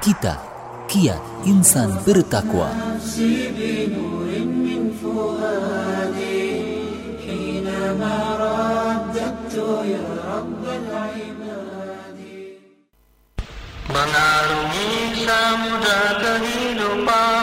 Kita kiat insan bertakwa. Mengarungi samudra kehidupan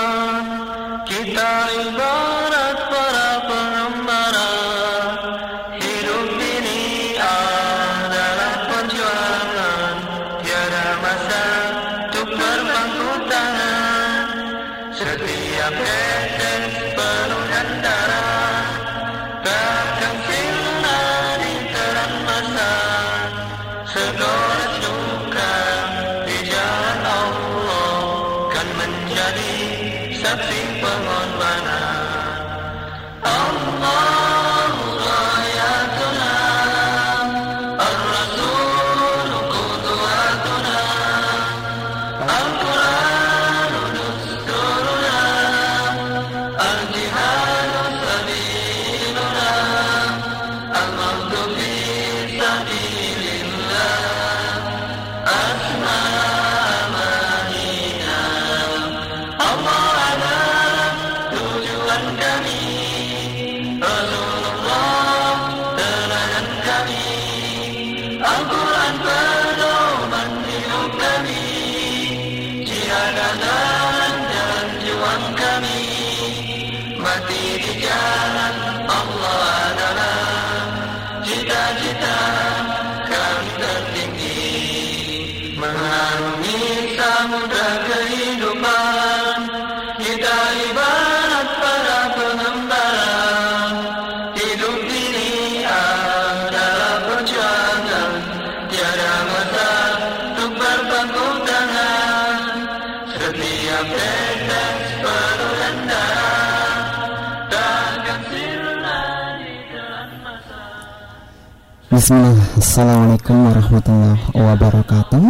Bismillah. Assalamualaikum warahmatullahi wabarakatuh.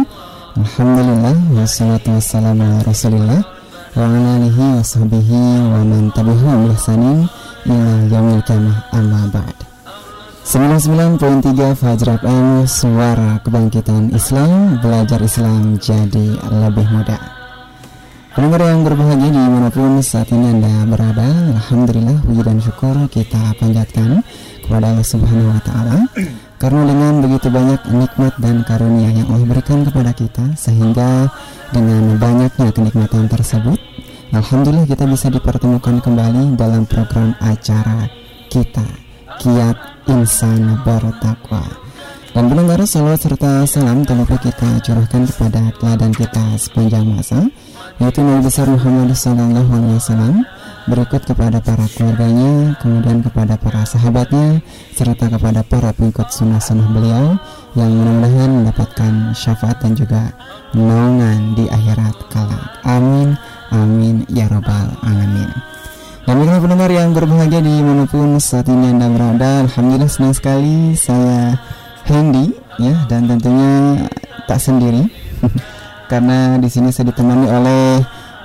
Alhamdulillah Wassalatu wassalamu ala rasulillah Wa ala alihi wa sahbihi Wa man tabihu ihsanin Ila yaumil kiamah amma ba'd. 99.3 Fajr FM Suara Kebangkitan Islam Belajar Islam jadi lebih mudah Pendengar yang berbahagia di mana pun saat ini Anda berada Alhamdulillah puji dan syukur kita panjatkan kepada Allah Subhanahu Wa Taala. Karena dengan begitu banyak nikmat dan karunia yang Allah berikan kepada kita sehingga dengan banyaknya kenikmatan tersebut Alhamdulillah kita bisa dipertemukan kembali dalam program acara kita Kiat Insan Bertakwa. Dan pendengar salawat serta salam lupa kita curahkan kepada teladan kita sepanjang masa yaitu Nabi besar Muhammad Sallallahu Alaihi Wasallam berikut kepada para keluarganya kemudian kepada para sahabatnya serta kepada para pengikut sunnah-sunnah beliau yang mudah-mudahan mendapatkan syafaat dan juga naungan di akhirat kelak. Amin amin ya robbal alamin. Baiklah pendengar yang berbahagia di mana pun saat ini anda berada Alhamdulillah senang sekali saya Hendy ya dan tentunya tak sendiri karena di sini saya ditemani oleh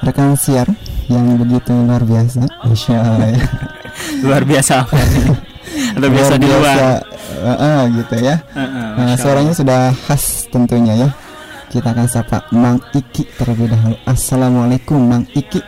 rekan siar yang begitu luar biasa. Masya Allah. Ya. luar biasa apa? Atau biasa di luar? Uh, uh, gitu ya. Nah, suaranya sudah khas tentunya ya. Kita akan sapa Mang Iki terlebih dahulu. Assalamualaikum Mang Iki.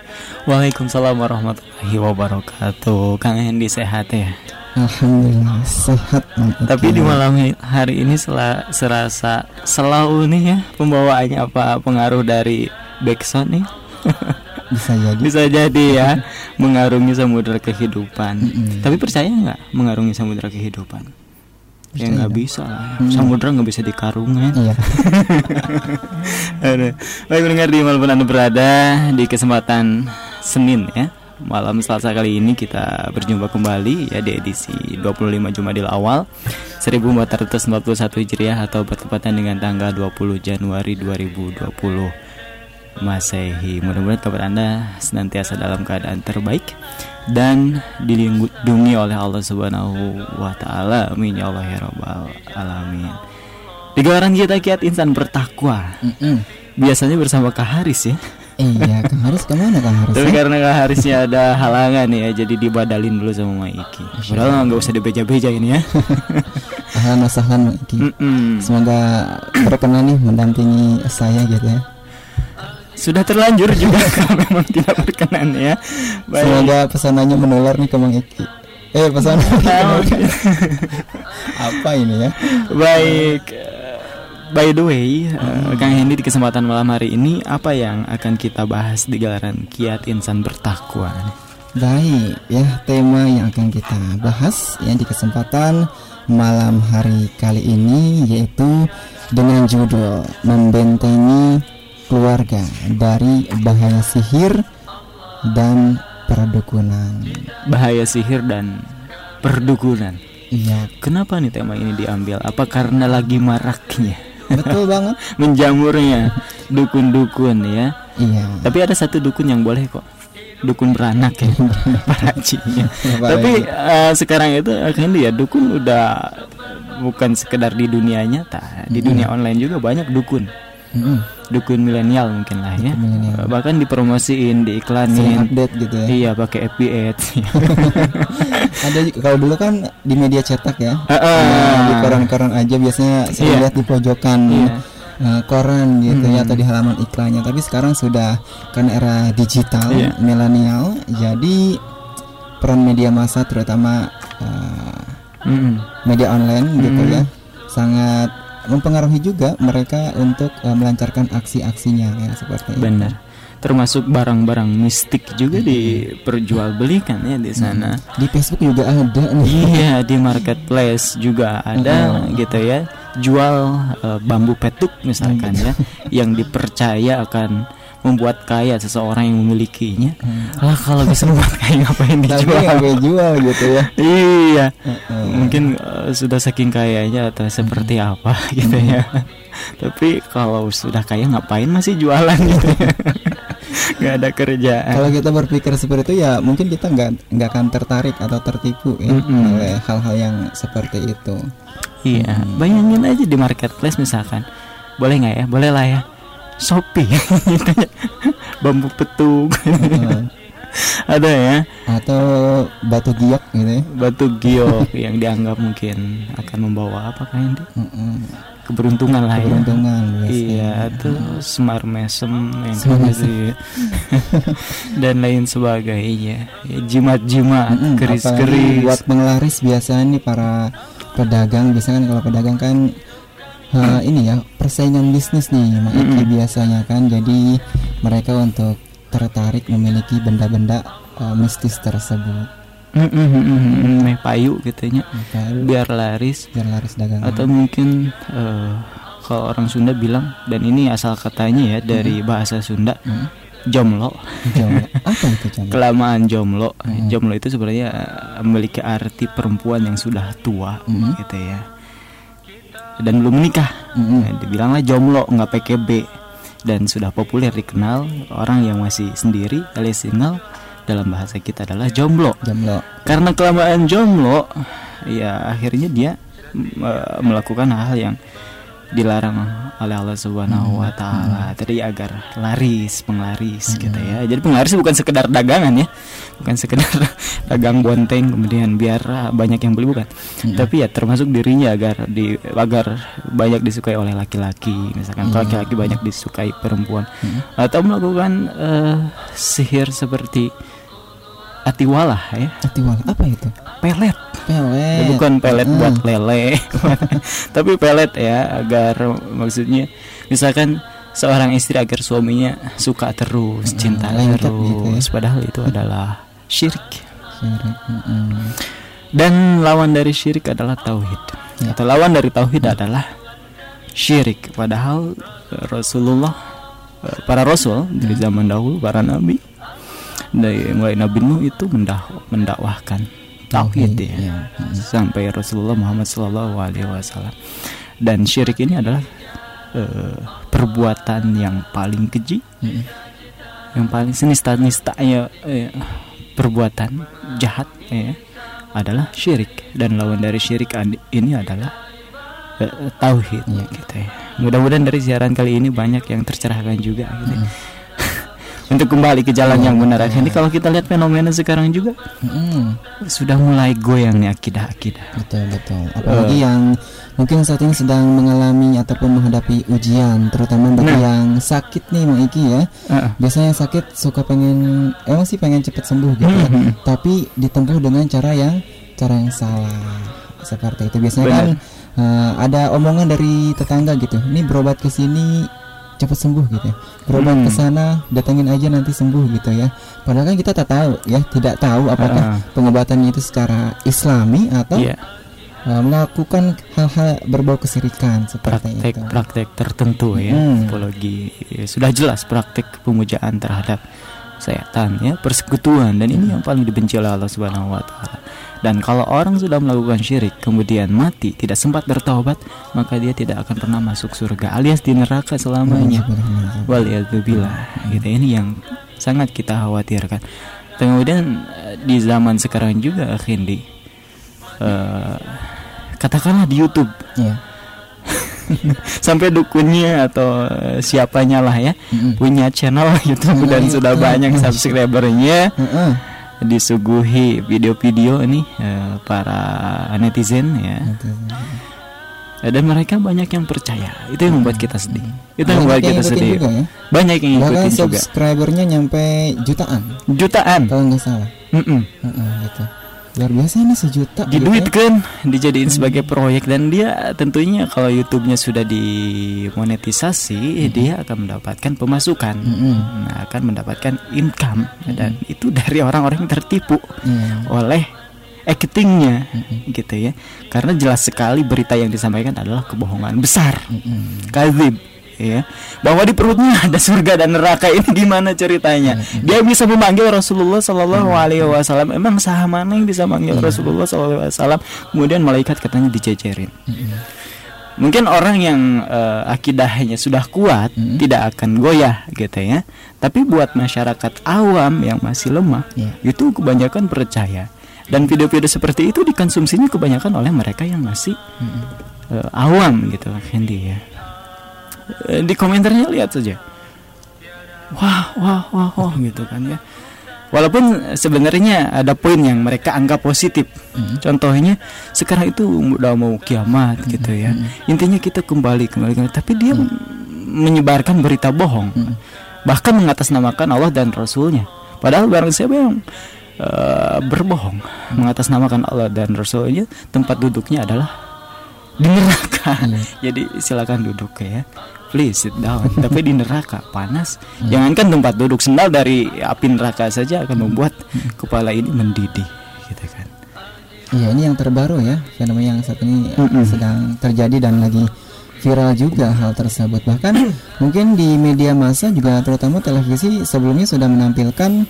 Waalaikumsalam warahmatullahi wabarakatuh. Kang Hendy sehat ya Alhamdulillah sehat Iki tapi di malam hari ini sela, serasa selalu nih ya pembawaannya apa pengaruh dari backsound nih? Bisa jadi. Bisa jadi ya mengarungi samudra kehidupan. Tapi percaya nggak mengarungi samudra kehidupan? Ya Percaya nggak dong. bisa lah samudra nggak bisa dikarungin iya. Aduh. Baik mendengar di malam anda berada di kesempatan Senin ya Malam Selasa kali ini kita berjumpa kembali ya di edisi 25 Jumadil awal 1441 Hijriah atau bertepatan dengan tanggal 20 Januari 2020 Masehi. Mudah-mudahan kabar anda senantiasa dalam keadaan terbaik Dan dilindungi oleh Allah Subhanahu wa Ta'ala. Amin. Ya Allah ya Rabbal Alamin. Di gelaran kita kiat insan bertakwa. Mm-mm. Biasanya bersama Kak Haris ya Iya Kang Haris ke mana Kang Haris Tapi ya? karena Kak Harisnya ada halangan ya Jadi dibadalin dulu sama Maiki Padahal nggak usah dibeja-beja ini ya Ahlan wa sahlan Mang Iki Mm-mm. Semoga berkenan nih mendampingi saya gitu ya sudah terlanjur juga kalau memang tidak berkenan ya. Baik. Semoga pesanannya menular nih ke Mang Iki. Eh pesan apa ini ya? Baik. By the way, eh, Kang Hendy di kesempatan malam hari ini apa yang akan kita bahas di gelaran Kiat Insan Bertakwa? Baik, ya tema yang akan kita bahas ya di kesempatan malam hari kali ini yaitu dengan judul membentengi keluarga dari bahaya sihir dan perdukunan. Bahaya sihir dan perdukunan. Iya, Kenapa nih tema ini diambil? Apa karena lagi maraknya, betul banget. menjamurnya dukun-dukun ya? Iya. Tapi ada satu dukun yang boleh kok. Dukun beranak ya. Para hajinya. Apa Tapi eh, sekarang itu akhirnya ya dukun udah bukan sekedar di dunia nyata, di dunia online juga banyak dukun. Mm-mm. Dukun milenial mungkin lah ya. milenial. Eh, Bahkan dipromosiin, Sering diiklanin. update gitu ya. Iya, pakai FB Ads. Ada kalau dulu kan di media cetak ya. Heeh. Nah, di koran-koran aja biasanya saya Iya. lihat di pojokan Iya. eh, koran gitu ya Hmm. atau di halaman iklannya. Tapi sekarang sudah kan era digital, Iya. milenial. Jadi peran media massa terutama eh, Mm-mm. media online gitu Hmm. ya sangat mempengaruhi juga mereka untuk eh, melancarkan aksi-aksinya ya seperti itu. Benar. Termasuk barang-barang mistik juga diperjualbelikan ya di sana. Di Facebook juga ada nih. Iya di marketplace juga ada gitu ya jual eh, bambu petuk misalkan ya yang dipercaya akan membuat kaya seseorang yang memilikinya. Lah kalau bisa membuat kaya ngapain dijual? nggak boleh jual gitu ya. Iya, Heeh. mungkin eh, sudah saking kayanya atau seperti apa gitu ya. Tapi kalau sudah kaya ngapain masih jualan gitu ya? Gak ada kerjaan. Kalau kita berpikir seperti itu ya mungkin kita nggak nggak akan tertarik atau tertipu ya Mm-mm. oleh hal-hal yang seperti itu. Iya, bayangin aja di marketplace misalkan, boleh nggak ya? Boleh lah ya. Shopee, ya. bambu petung, Heeh. ada ya. atau batu giok gitu ya. Batu giok yang dianggap mungkin akan membawa apa kan. Keberuntungan lah ya. Keberuntungan biasanya. Iya, tuh semar mesem yang gitu. dan lain sebagainya. Ya, jimat-jimat, Mm-mm, apalagi keris-keris. buat penglaris biasanya nih para pedagang biasanya kan kalau pedagang kan eh, ini ya persaingan bisnis nih Mak Iki Mm-mm. biasanya kan jadi mereka untuk tertarik memiliki benda-benda eh, mistis tersebut mm-mm, meh payu gitunya. Maka Biar laris biar laris dagangan atau mungkin eh, kalau orang Sunda bilang dan ini asal katanya ya dari bahasa Sunda Hmm. jomlo Jomblo. apa itu jomblo? kelamaan jomlo Hmm. jomlo itu sebenarnya memiliki arti perempuan yang sudah tua Hmm. gitu ya dan belum menikah. Nah, dibilanglah jomlo nggak PKB dan sudah populer dikenal orang yang masih sendiri alias single dalam bahasa kita adalah jomblo. Jomblo. Karena kelamaan jomblo ya akhirnya dia eh, melakukan hal yang dilarang oleh Allah Subhanahu wa taala. Tadi agar laris penglaris gitu ya. Jadi penglaris bukan sekedar dagangan ya. Bukan sekedar dagang bonteng kemudian biar ah, banyak yang beli bukan. Tapi ya termasuk dirinya agar di agar banyak disukai oleh laki-laki. Misalkan kalau laki-laki banyak disukai perempuan. Atau melakukan eh, sihir seperti atiwalah ya. Atiwal apa itu? Pelet. Pelet. Ya, bukan pelet Mm. buat lele. Tapi pelet ya agar maksudnya misalkan seorang istri agar suaminya suka terus cinta lengket terus gitu ya. padahal itu adalah syirik. Syirik, mm-mm. dan lawan dari syirik adalah tauhid. Ya. atau lawan dari tauhid adalah syirik. Padahal Rasulullah eh, para rasul dari zaman dahulu para nabi dari mulai Nabi Nuh itu mendah mendakwahkan tauhid ya ya. sampai Rasulullah Muhammad Shallallahu Alaihi Wasallam dan syirik ini adalah eh, perbuatan yang paling keji Mm-mm. yang paling senista-nistanya eh, perbuatan jahat ya adalah syirik dan lawan dari syirik ini adalah eh, tauhid Iya. gitu ya. Mudah-mudahan dari siaran kali ini banyak yang tercerahkan juga gitu. ya. Untuk kembali ke jalan yang benar. Ini kalau kita lihat fenomena sekarang juga Mm-mm. sudah mulai goyang nih akidah-akidah. Betul betul. Apalagi yang mungkin saat ini sedang mengalami ataupun menghadapi ujian, terutama bagi Nah. yang sakit nih, Mang Iki ya. Heeh. Biasanya sakit suka pengen, emang sih pengen cepet sembuh gitu, ya. Hmm. tapi ditempuh dengan cara yang cara yang salah seperti itu. Biasanya Benar. kan eh, ada omongan dari tetangga gitu, ini berobat ke sini cepat sembuh gitu ya. Berobat Hmm. ke sana datengin aja nanti sembuh gitu ya. Padahal kan kita tak tahu ya, tidak tahu apakah Ah. pengobatannya itu secara Islami atau Iya, uh, melakukan hal-hal berbau kesirikan seperti itu. praktek-praktek tertentu ya, Hmm. apologi ya, sudah jelas praktek pemujaan terhadap setan ya, persekutuan dan ini yang paling dibenci oleh Allah Subhanahu wa taala. Dan kalau orang sudah melakukan syirik kemudian mati tidak sempat bertaubat, maka dia tidak akan pernah masuk surga alias di neraka selamanya. Waliyadzubillah. Gitu ini yang sangat kita khawatirkan. Kemudian eh, di zaman sekarang juga Khindi eh, katakanlah di YouTube Iya. sampai dukunnya atau eh, siapanya lah ya Mm-mm. punya channel YouTube Channel dan sudah YouTube. banyak subscribernya Heeh. Disuguhi video-video nih eh, para netizen ya Eh, dan mereka banyak yang percaya itu yang membuat kita sedih itu yang membuat yang kita sedih juga ya. banyak yang Bahkan ngikutin juga subscribernya nyampe jutaan jutaan kalau nggak salah. Mm-mm. Heeh, gitu. Luar biasa ini sejuta. diduitkan dijadiin sebagai proyek. Dan dia tentunya kalau YouTube-nya sudah dimonetisasi dia akan mendapatkan pemasukan. Mm-mm. nah, akan mendapatkan income. Dan itu dari orang-orang yang tertipu Iya. oleh actingnya gitu ya. Karena jelas sekali berita yang disampaikan adalah kebohongan besar. Mm-mm. kazib ya bahwa di perutnya ada surga dan neraka. Ini gimana ceritanya? Dia bisa memanggil Rasulullah Shallallahu Alaihi Wasallam. Emang sah mana yang bisa manggil Rasulullah Shallallahu Alaihi Wasallam? Kemudian malaikat katanya dicecerin. Mungkin orang yang eh, akidahnya sudah kuat tidak akan goyah gitu ya. Tapi buat masyarakat awam yang masih lemah Iya. itu kebanyakan percaya. Dan video-video seperti itu dikonsumsinya kebanyakan oleh mereka yang masih eh, awam gitu Hendy ya di komentarnya lihat saja. Wah wah wah wah gitu kan ya. Walaupun sebenarnya ada poin yang mereka anggap positif. Contohnya sekarang itu udah mau kiamat gitu ya. Intinya kita kembali kembali kembali. tapi dia menyebarkan berita bohong. Bahkan mengatasnamakan Allah dan Rasulnya. Padahal barang siapa yang eh, berbohong mengatasnamakan Allah dan Rasulnya tempat duduknya adalah di neraka. Jadi silakan duduk ya. Please sit down. Tapi di neraka panas. Jangankan tempat duduk sendal dari api neraka saja akan membuat kepala ini mendidih gitu kan. Iya, ini yang terbaru ya, fenomena yang saat ini eh, Mm-mm. sedang terjadi dan lagi viral juga hal tersebut. Bahkan mungkin di media massa juga terutama televisi sebelumnya sudah menampilkan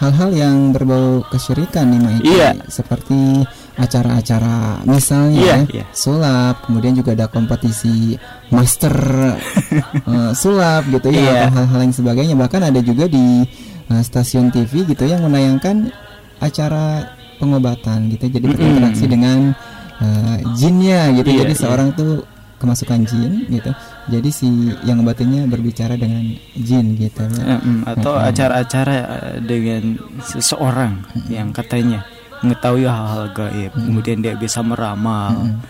hal-hal yang berbau kesyirikan nih. Iya. seperti acara-acara misalnya Iya, ya, iya. sulap, kemudian juga ada kompetisi master eh, sulap gitu ya Iya. atau hal-hal yang sebagainya. Bahkan ada juga di eh, stasiun TV gitu yang menayangkan acara pengobatan gitu jadi berinteraksi dengan eh, jinnya gitu Iya, jadi iya. seorang tuh kemasukan jin gitu jadi si yang ngobatinnya berbicara dengan jin gitu mm, atau acara-acara dengan seseorang yang katanya mengetahui hal-hal gaib, kemudian dia bisa meramal,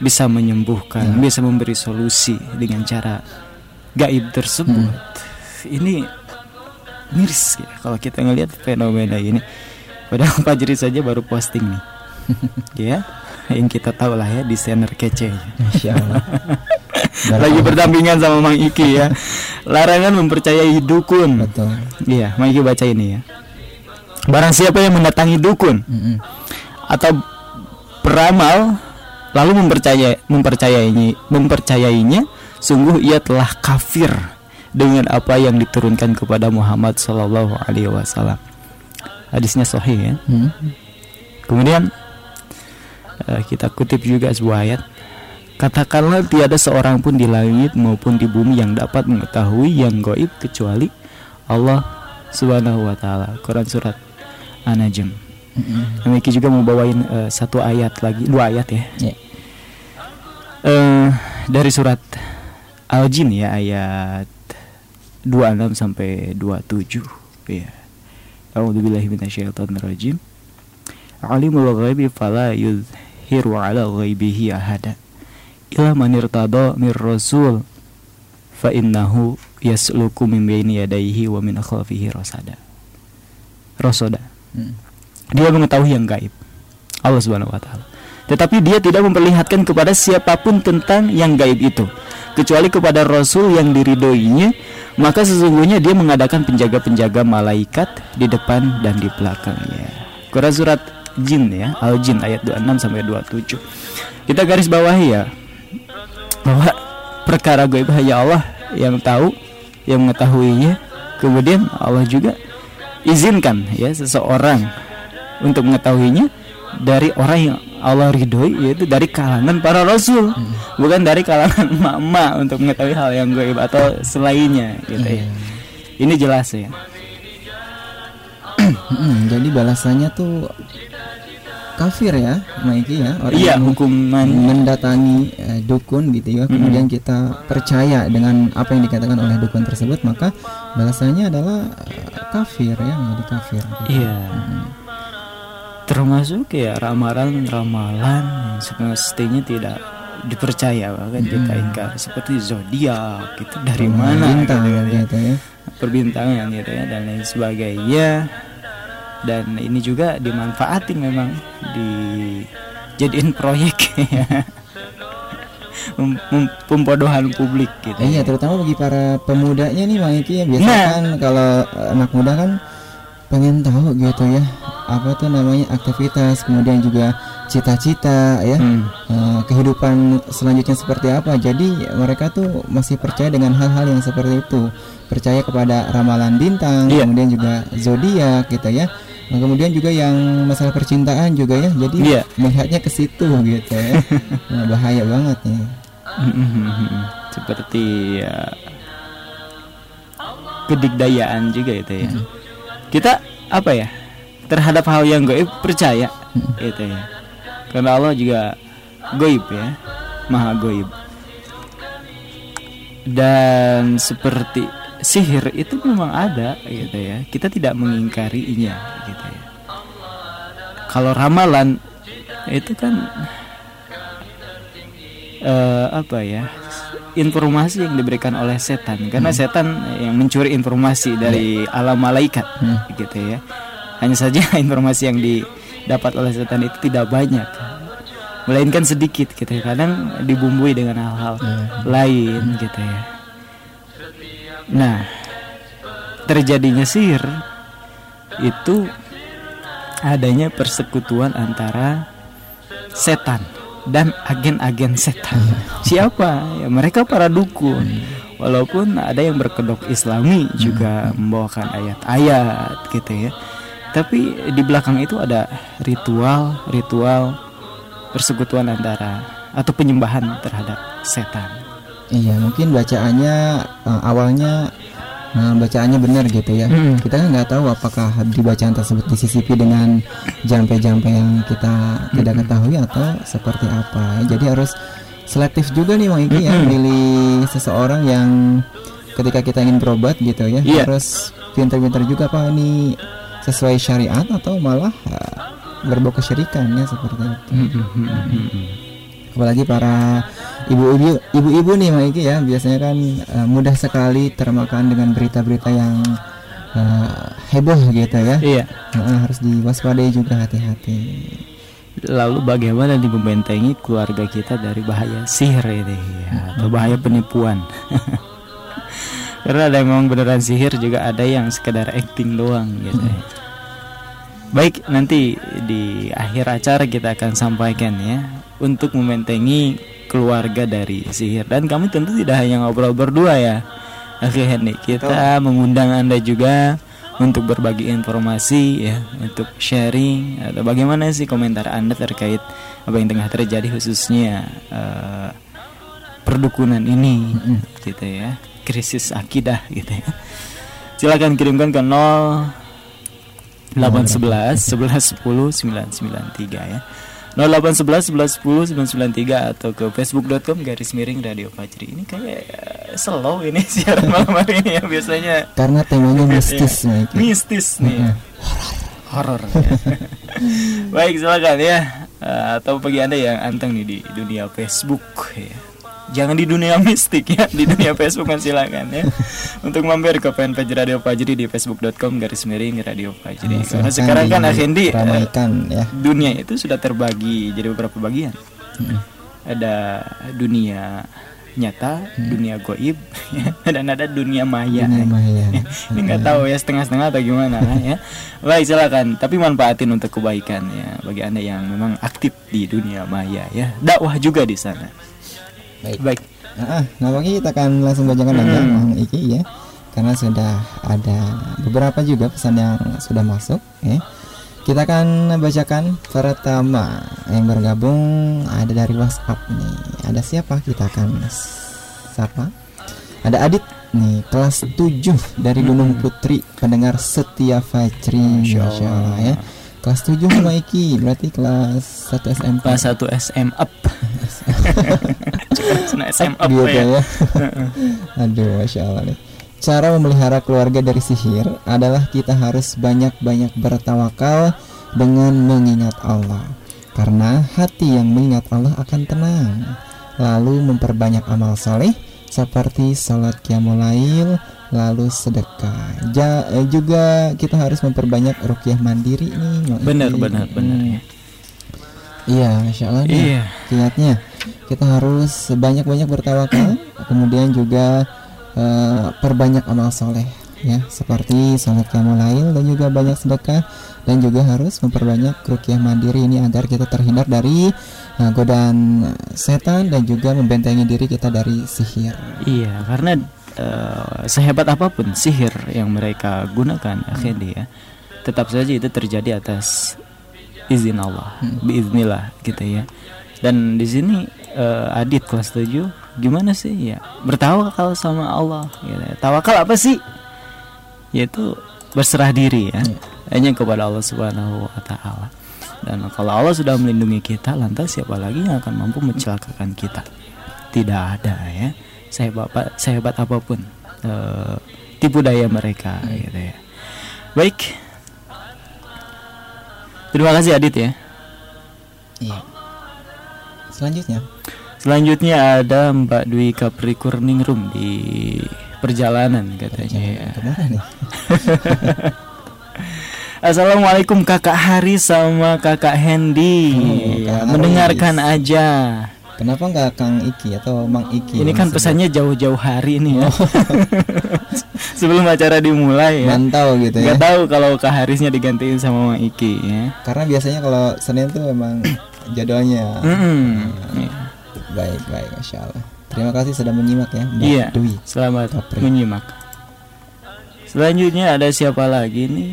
bisa menyembuhkan, bisa memberi solusi dengan cara gaib tersebut. Ini miris ya kalau kita ngelihat fenomena ini. Padahal Pak Jeri saja baru posting nih, ya, yang kita tahu lah ya desainer kece. Allah Lagi berdampingan sama Mang Iki ya. Larangan mempercayai dukun. betul Iya, Mang Iki baca ini ya. Barang siapa yang mendatangi dukun Mm-mm. atau peramal lalu mempercayai mempercayainya mempercayainya sungguh ia telah kafir dengan apa yang diturunkan kepada Muhammad Sallallahu Alaihi Wasallam. Hadisnya sahih ya. Hmm. Kemudian eh, kita kutip juga sebuah ayat. Katakanlah tiada seorang pun di langit maupun di bumi yang dapat mengetahui yang goib kecuali Allah Subhanahu wa taala. Quran surat An-Najm. Memiliki juga mau bawain eh, satu ayat lagi, dua ayat ya. Ya. Eh, dari surat Al-Jin ya ayat 26 sampai 27. ya A'udzubillahi minasyaitonirrajim Alimul ghaibi fala yuzhiru ala ghaibihi ahada ila man irtada mir rasul fa innahu yasluku min baini yadayhi wa min khalfihi rasada rasada Dia mengetahui yang gaib. Allah Subhanahu wa taala. Tetapi dia tidak memperlihatkan kepada siapa pun tentang yang gaib itu kecuali kepada rasul yang diridhoinya maka sesungguhnya dia mengadakan penjaga-penjaga malaikat di depan dan di belakangnya. Quran surat jin ya al jin ayat 26 sampai 27 kita garis bawahi ya bahwa perkara gaib hanya Allah yang tahu yang mengetahuinya. Kemudian Allah juga izinkan ya seseorang untuk mengetahuinya dari orang yang Allah ridhoi yaitu dari kalangan para rasul. Bukan dari kalangan emak-emak untuk mengetahui hal yang gaib atau selainnya gitu ya. Ini jelas ya. Mm-mm, jadi balasannya tuh kafir ya, Maiki ya. Orang iya hukuman mendatangi eh, dukun gitu ya, kemudian kita percaya dengan apa yang dikatakan oleh dukun tersebut, maka balasannya adalah eh, kafir ya, menjadi kafir. gitu. iya termasuk ya ramalan-ramalan yang semestinya tidak dipercaya bahkan kita ingkar seperti zodiak itu dari mana Bintang gitu ya. gitu ya. perbintangan gitu ya dan lain sebagainya dan ini juga dimanfaatin memang dijadiin proyek pembodohan publik gitu Eh, iya, terutama bagi para pemudanya nih Bang Iki ya biasa Nah. kan kalau anak muda kan pengen tahu gitu ya apa tuh namanya aktivitas kemudian juga cita-cita ya Hmm. eh, kehidupan selanjutnya seperti apa jadi mereka tuh masih percaya dengan hal-hal yang seperti itu percaya kepada ramalan bintang Iya. kemudian juga zodiak gitu ya Nah, kemudian juga yang masalah percintaan juga ya jadi Iya. melihatnya ke situ gitu ya. Nah, bahaya banget ya. Seperti ya kedikdayaan juga itu ya. Kita apa ya terhadap hal yang gaib percaya itu ya. Karena Allah juga gaib ya maha gaib dan seperti sihir itu memang ada gitu ya. Kita tidak mengingkarinya gitu ya. Kalau ramalan itu kan eh, apa ya informasi yang diberikan oleh setan. Karena setan yang mencuri informasi dari alam malaikat gitu ya. Hanya saja informasi yang didapat oleh setan itu tidak banyak. Melainkan sedikit gitu ya. Kadang dibumbui dengan hal-hal lain gitu ya nah terjadinya sihir itu adanya persekutuan antara setan dan agen-agen setan. Siapa? Ya mereka para dukun. Walaupun ada yang berkedok Islami juga membawakan ayat-ayat gitu ya. Tapi di belakang itu ada ritual-ritual persekutuan antara atau penyembahan terhadap setan. Iya, mungkin bacaannya eh, awalnya eh, bacaannya benar gitu ya. Mm. Kita kan nggak tahu apakah di bacaan tersebut disisipi dengan jampe-jampe yang kita tidak ketahui atau seperti apa. ya. Jadi harus selektif juga nih Bang Iki ya, milih seseorang yang ketika kita ingin berobat gitu ya, Iya. harus pintar-pintar juga apa ini sesuai syariat atau malah eh, berbau kesyirikan ya seperti itu. Apalagi para ibu-ibu ibu-ibu nih Mak Iki ya biasanya kan eh, mudah sekali termakan dengan berita-berita yang eh, heboh gitu ya Iya. Nah, harus diwaspadai juga hati-hati Lalu bagaimana nih membentengi keluarga kita dari bahaya sihir ini ya, atau bahaya penipuan? Karena ada yang memang beneran sihir juga ada yang sekedar acting doang gitu. ya. Baik, nanti di akhir acara kita akan sampaikan ya untuk membentengi keluarga dari sihir dan kami tentu tidak hanya ngobrol berdua ya. Oke Hendy, kita mengundang Anda juga untuk berbagi informasi ya, untuk sharing atau bagaimana sih komentar Anda terkait apa yang tengah terjadi khususnya eh, perdukunan ini gitu ya, krisis akidah gitu ya. Silakan kirimkan ke 0 811 11 10 993 ya 0811 1110 993 atau ke facebook.com garis miring radio Fajri. Ini kayak slow ini siaran malam hari ini ya biasanya. Karena temanya mistis nih. Mistis nih. Horor ya. baik silakan ya. Eh, atau bagi anda yang anteng nih di dunia Facebook ya jangan di dunia mistik ya di dunia Facebook kan silakan ya. Untuk mampir ke fanpage Radio Fajri di facebook.com garis miring Radio Fajri. Nah, karena sekarang kan Afendi eh, ya. dunia itu sudah terbagi jadi beberapa bagian. Mm-mm. ada dunia nyata dunia goib ya, dan ada dunia maya. Dunia maya. ini nggak tahu ya setengah-setengah atau gimana ya. Baik silakan. Tapi manfaatin untuk kebaikan ya bagi anda yang memang aktif di dunia maya ya. Dakwah juga di sana Baik. baik Nah, nah kita akan langsung bacakan aja Mang Iki ya. Karena sudah ada beberapa juga pesan yang sudah masuk ya. Kita akan bacakan pertama yang bergabung ada dari WhatsApp nih. Ada siapa? Kita akan sapa. Ada Adit nih kelas 7 dari Gunung Putri pendengar setia Fajri Masya Allah. Allah ya. Kelas 7 sama Iki berarti kelas 1 SMP. kelas 1 SM up SM up ya ya. Aduh, masya Allah nih. Cara memelihara keluarga dari sihir adalah kita harus banyak-banyak bertawakal dengan mengingat Allah. Karena hati yang mengingat Allah akan tenang. Lalu memperbanyak amal soleh seperti sholat qiyamul lail, lalu sedekah. Ja- eh, juga kita harus memperbanyak rukyah mandiri nih. Benar benar benar. Ya Iya, masya Allah nih iya. Kiatnya kita harus banyak-banyak bertawakal kemudian juga eh, perbanyak amal soleh ya. Seperti sholat qiyamul lail dan juga banyak sedekah dan juga harus memperbanyak rukyah mandiri ini agar kita terhindar dari eh, godaan setan dan juga membentengi diri kita dari sihir. Iya, karena eh, sehebat apa pun sihir yang mereka gunakan, akhirnya ya, tetap saja itu terjadi atas izin Allah, biiznillah gitu ya. Dan di sini eh, Adit kelas 7 gimana sih ya? Bertawakal sama Allah gitu. ya. Tawakal apa sih? Yaitu berserah diri ya. Hanya kepada Allah Subhanahu wa taala. Dan kalau Allah sudah melindungi kita, lantas siapa lagi yang akan mampu mencelakakan kita? Tidak ada ya. Sehebat apa- sehebat apa pun eh, tipu daya mereka gitu ya. Baik. Terima kasih Adit ya. iya selanjutnya Selanjutnya ada Mbak Dwi Capricorningrum di perjalanan katanya ya. ke mana nih Assalamualaikum Kakak Hari sama Kakak Hendy. Oh, Mendengarkan aja. Kenapa nggak Kang Iki atau Mang Iki Ini kan pesannya jauh-jauh hari nih ya. Oh. Sebelum acara dimulai ya. mantau gitu ya Gak tahu kalau Kak Harisnya digantiin sama Mang Iki ya. karena biasanya kalau Senin tuh emang jadwalnya Mm-mm. Iya. baik baik masya Allah terima kasih sudah menyimak ya Mbak Iya. Dwi Selamat Capri. menyimak. Selanjutnya ada siapa lagi nih?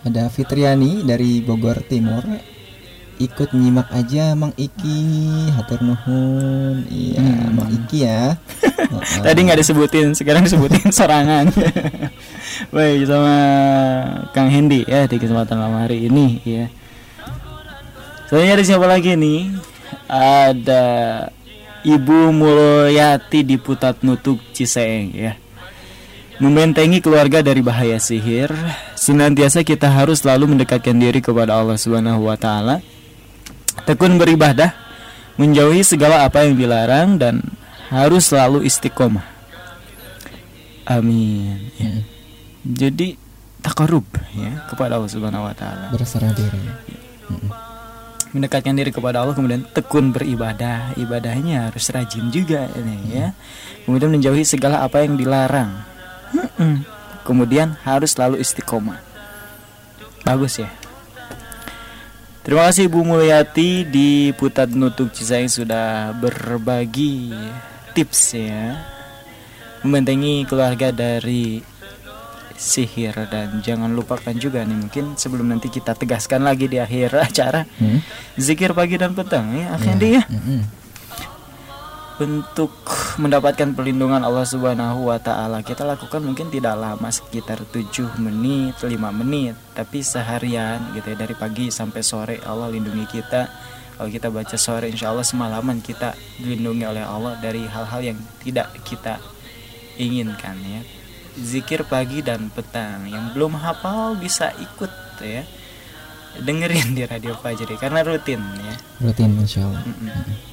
ada Fitriani dari Bogor Timur ikut nyimak aja Mang Iki hatur nuhun iya Hmm. Mang Iki ya Heeh. Tadi nggak disebutin, sekarang disebutin sorangan. Baik sama Kang Hendy ya di kesempatan malam hari ini ya. Selanjutnya ada siapa lagi nih? Ada Ibu Mulyati di Putat Nutuk Ciseeng ya. Membentengi keluarga dari bahaya sihir, senantiasa kita harus selalu mendekatkan diri kepada Allah Subhanahu wa taala. Tekun beribadah, menjauhi segala apa yang dilarang dan harus selalu istiqomah. Amin. Ya. Jadi takarub ya kepada Allah Subhanahu wa taala. berserah diri Mendekatkan diri kepada Allah kemudian tekun beribadah. Ibadahnya harus rajin juga ini ya. Kemudian menjauhi segala apa yang dilarang. Mm-mm. Kemudian harus selalu istiqomah. Bagus ya. Terima kasih Bu Mulyati di Putat Nutuk Cisaing sudah berbagi tips ya membentengi keluarga dari sihir dan jangan lupakan juga nih mungkin sebelum nanti kita tegaskan lagi di akhir acara Hmm? zikir pagi dan petang ya akhirnya ya Mm-mm. Untuk mendapatkan perlindungan Allah Subhanahu wa taala kita lakukan mungkin tidak lama sekitar 7 menit, 5 menit, tapi seharian gitu ya dari pagi sampai sore Allah lindungi kita. Kalau kita baca sore insya Allah semalaman kita dilindungi oleh Allah dari hal-hal yang tidak kita inginkan ya. Zikir pagi dan petang yang belum hafal bisa ikut ya. Dengerin di Radio Fajri karena rutin ya. Rutin insya Allah. Mm-mm.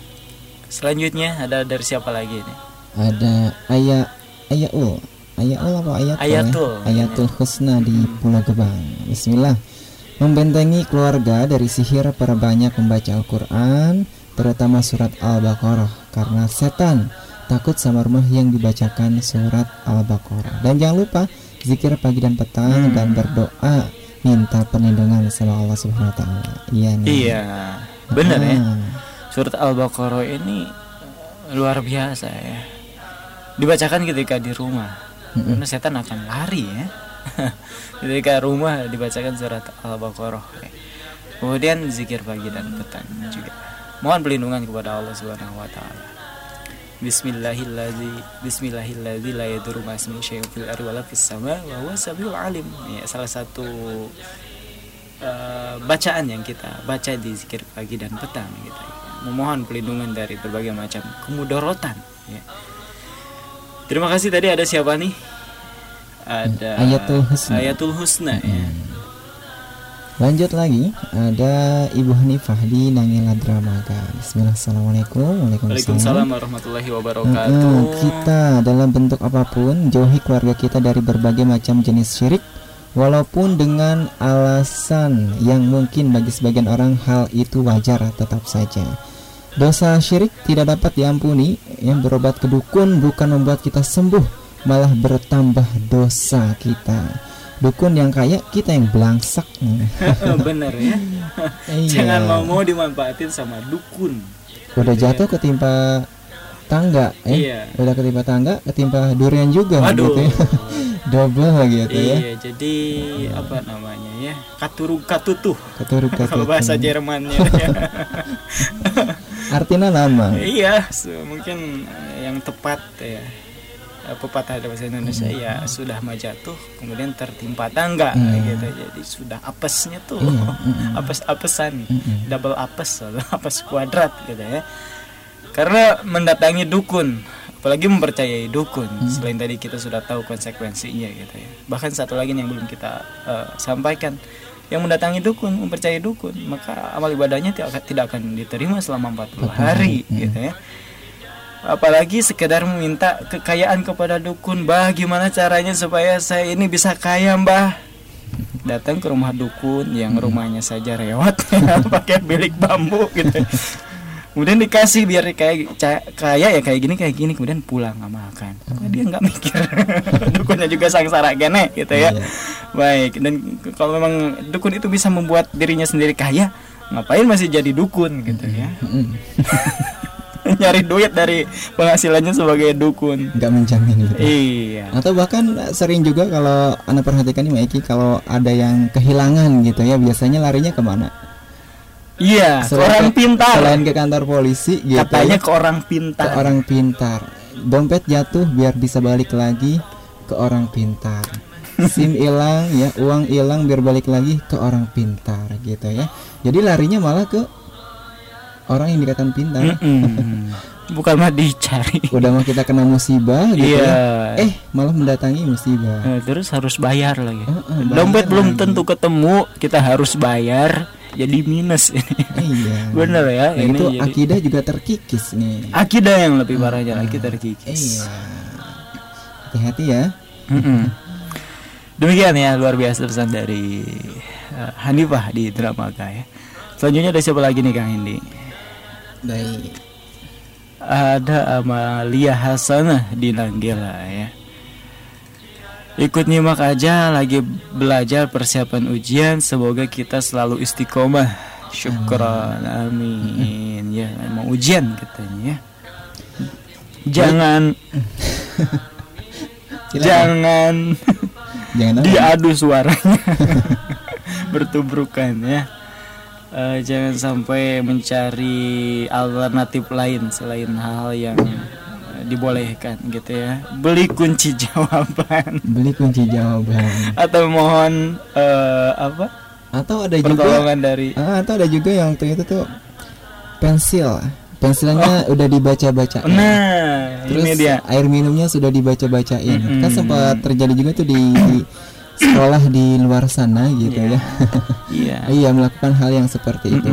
Selanjutnya ada dari siapa lagi nih? Ada Ayah Ayaul. Ayaul apa Ayatul? ya? Ayatul. Ayatul Husna di Pulau Gebang. Bismillah. Membentengi keluarga dari sihir perbanyak membaca Al-Qur'an, terutama surat Al-Baqarah karena setan takut sama rumah yang dibacakan surat Al-Baqarah. Dan jangan lupa zikir pagi dan petang Hmm. dan berdoa minta perlindungan sama Allah Subhanahu wa taala. Iya nih. Iya, benar ya. Surat Al-Baqarah ini luar biasa ya. Dibacakan ketika di rumah. Mm-mm. Karena setan akan lari ya. ketika rumah dibacakan surat Al-Baqarah. ya. Kemudian zikir pagi dan petang juga. Mohon perlindungan kepada Allah Subhanahu wa taala. Bismillahirrahmanirrahim. Bismillahirrahmanirrahim. La yadurru syai'un fil ardi wala fis sama wa huwa samiul alim. Ya, salah satu eh, bacaan yang kita baca di zikir pagi dan petang gitu. Memohon perlindungan dari berbagai macam kemudorotan ya. Terima kasih tadi ada siapa nih? Ada Ayatul Husna. Ayatul Husna ya. Lanjut lagi ada Ibu Hanifah di Nangila Dramaga. Bismillah, Assalamualaikum, Waalaikumsalam warahmatullahi wabarakatuh. Mm-mm, kita dalam bentuk apa pun jauhi keluarga kita dari berbagai macam jenis syirik walaupun dengan alasan yang mungkin bagi sebagian orang hal itu wajar tetap saja. Dosa syirik tidak dapat diampuni, yang berobat ke dukun bukan membuat kita sembuh, malah bertambah dosa kita. Dukun yang kaya, kita yang belangsak. Bener ya. Iya. Jangan mau mau dimanfaatin sama dukun. Udah jatuh ketimpa tangga, eh? Iya. Udah ketimpa tangga, ketimpa durian juga Waduh. gitu ya. Double gitu ya. Iya, jadi apa namanya ya? Katuru katutuh. Keturuk Kalau bahasa Jermannya ya. Artinya nama. iya, mungkin eh, yang tepat ya. Eh, Pepatah dalam bahasa Indonesia ya sudah majatuh kemudian tertimpa tangga Hmm. gitu. Jadi sudah apesnya tuh. Iya, mm-mm. Apes-apesan. Mm-mm. Double apes apes kuadrat gitu ya. Karena mendatangi dukun, apalagi mempercayai dukun. Hmm. Selain tadi kita sudah tahu konsekuensinya gitu ya. Bahkan satu lagi yang belum kita eh, sampaikan, yang mendatangi dukun, mempercayai dukun, maka amal ibadahnya tidak akan, tidak akan diterima selama 40 hari Hmm. gitu ya. Apalagi sekedar meminta kekayaan kepada dukun, bah gimana caranya supaya saya ini bisa kaya, mbah? Datang ke rumah dukun yang rumahnya saja rewat, pakai bilik bambu gitu. Kemudian dikasih biar kayak ca- kaya ya kayak gini kayak gini, kemudian pulang nggak makan. Kok dia nggak mikir? Dukunnya juga sangsara gene gitu ya. Iya. Baik, dan kalau memang dukun itu bisa membuat dirinya sendiri kaya, ngapain masih jadi dukun gitu ya? Nyari duit dari penghasilannya sebagai dukun. Nggak menjamin gitu. Iya. Atau bahkan sering juga kalau anda perhatikan nih Mbak Eki kalau ada yang kehilangan gitu ya biasanya larinya ke mana? Iya, ke Selain orang ke- pintar. Selain ke kantor polisi gitu. Katanya ya, ke orang ke pintar. orang pintar. Dompet jatuh biar bisa balik lagi ke orang pintar. SIM hilang ya, uang hilang biar balik lagi ke orang pintar gitu ya. Jadi larinya malah ke orang yang dikatakan pintar. Bukan mah dicari. Udah mau kita kena musibah gitu Iya. ya. Eh, malah mendatangi musibah. Eh, terus harus bayar lagi. Heeh, Dompet bayar belum lagi. tentu ketemu, kita harus bayar. Jadi minus ini. Iya. Bener ya, Nah, ini itu jadi- akidah juga terkikis nih. Akidah yang lebih parahnya lagi terkikis. Iya. Hati-hati ya. Demikian ya luar biasa pesan dari eh, Hanifah di Dramaga ya. Selanjutnya ada siapa lagi nih Kang Indi? Baik. Ada Amalia Hasanah di Nanggela ya. Ikut nyimak aja lagi belajar persiapan ujian. Semoga kita selalu istiqomah. Syukran amin. ya emang ujian katanya ya. Jangan. Jangan Jangan diadu suaranya. Bertubrukan ya. Eh, jangan sampai mencari alternatif lain selain hal yang dibolehkan gitu ya. Beli kunci jawaban. Beli kunci jawaban. Atau mohon eh, apa? Atau ada juga dari ah, atau ada juga yang waktu itu tuh pensil. Pensilnya udah dibaca-bacain. Nah terus ini dia. air minumnya sudah dibaca-bacain. Mm-mm. kan sempat terjadi juga tuh di, di sekolah di luar sana gitu ya. Iya. Iya melakukan hal yang seperti itu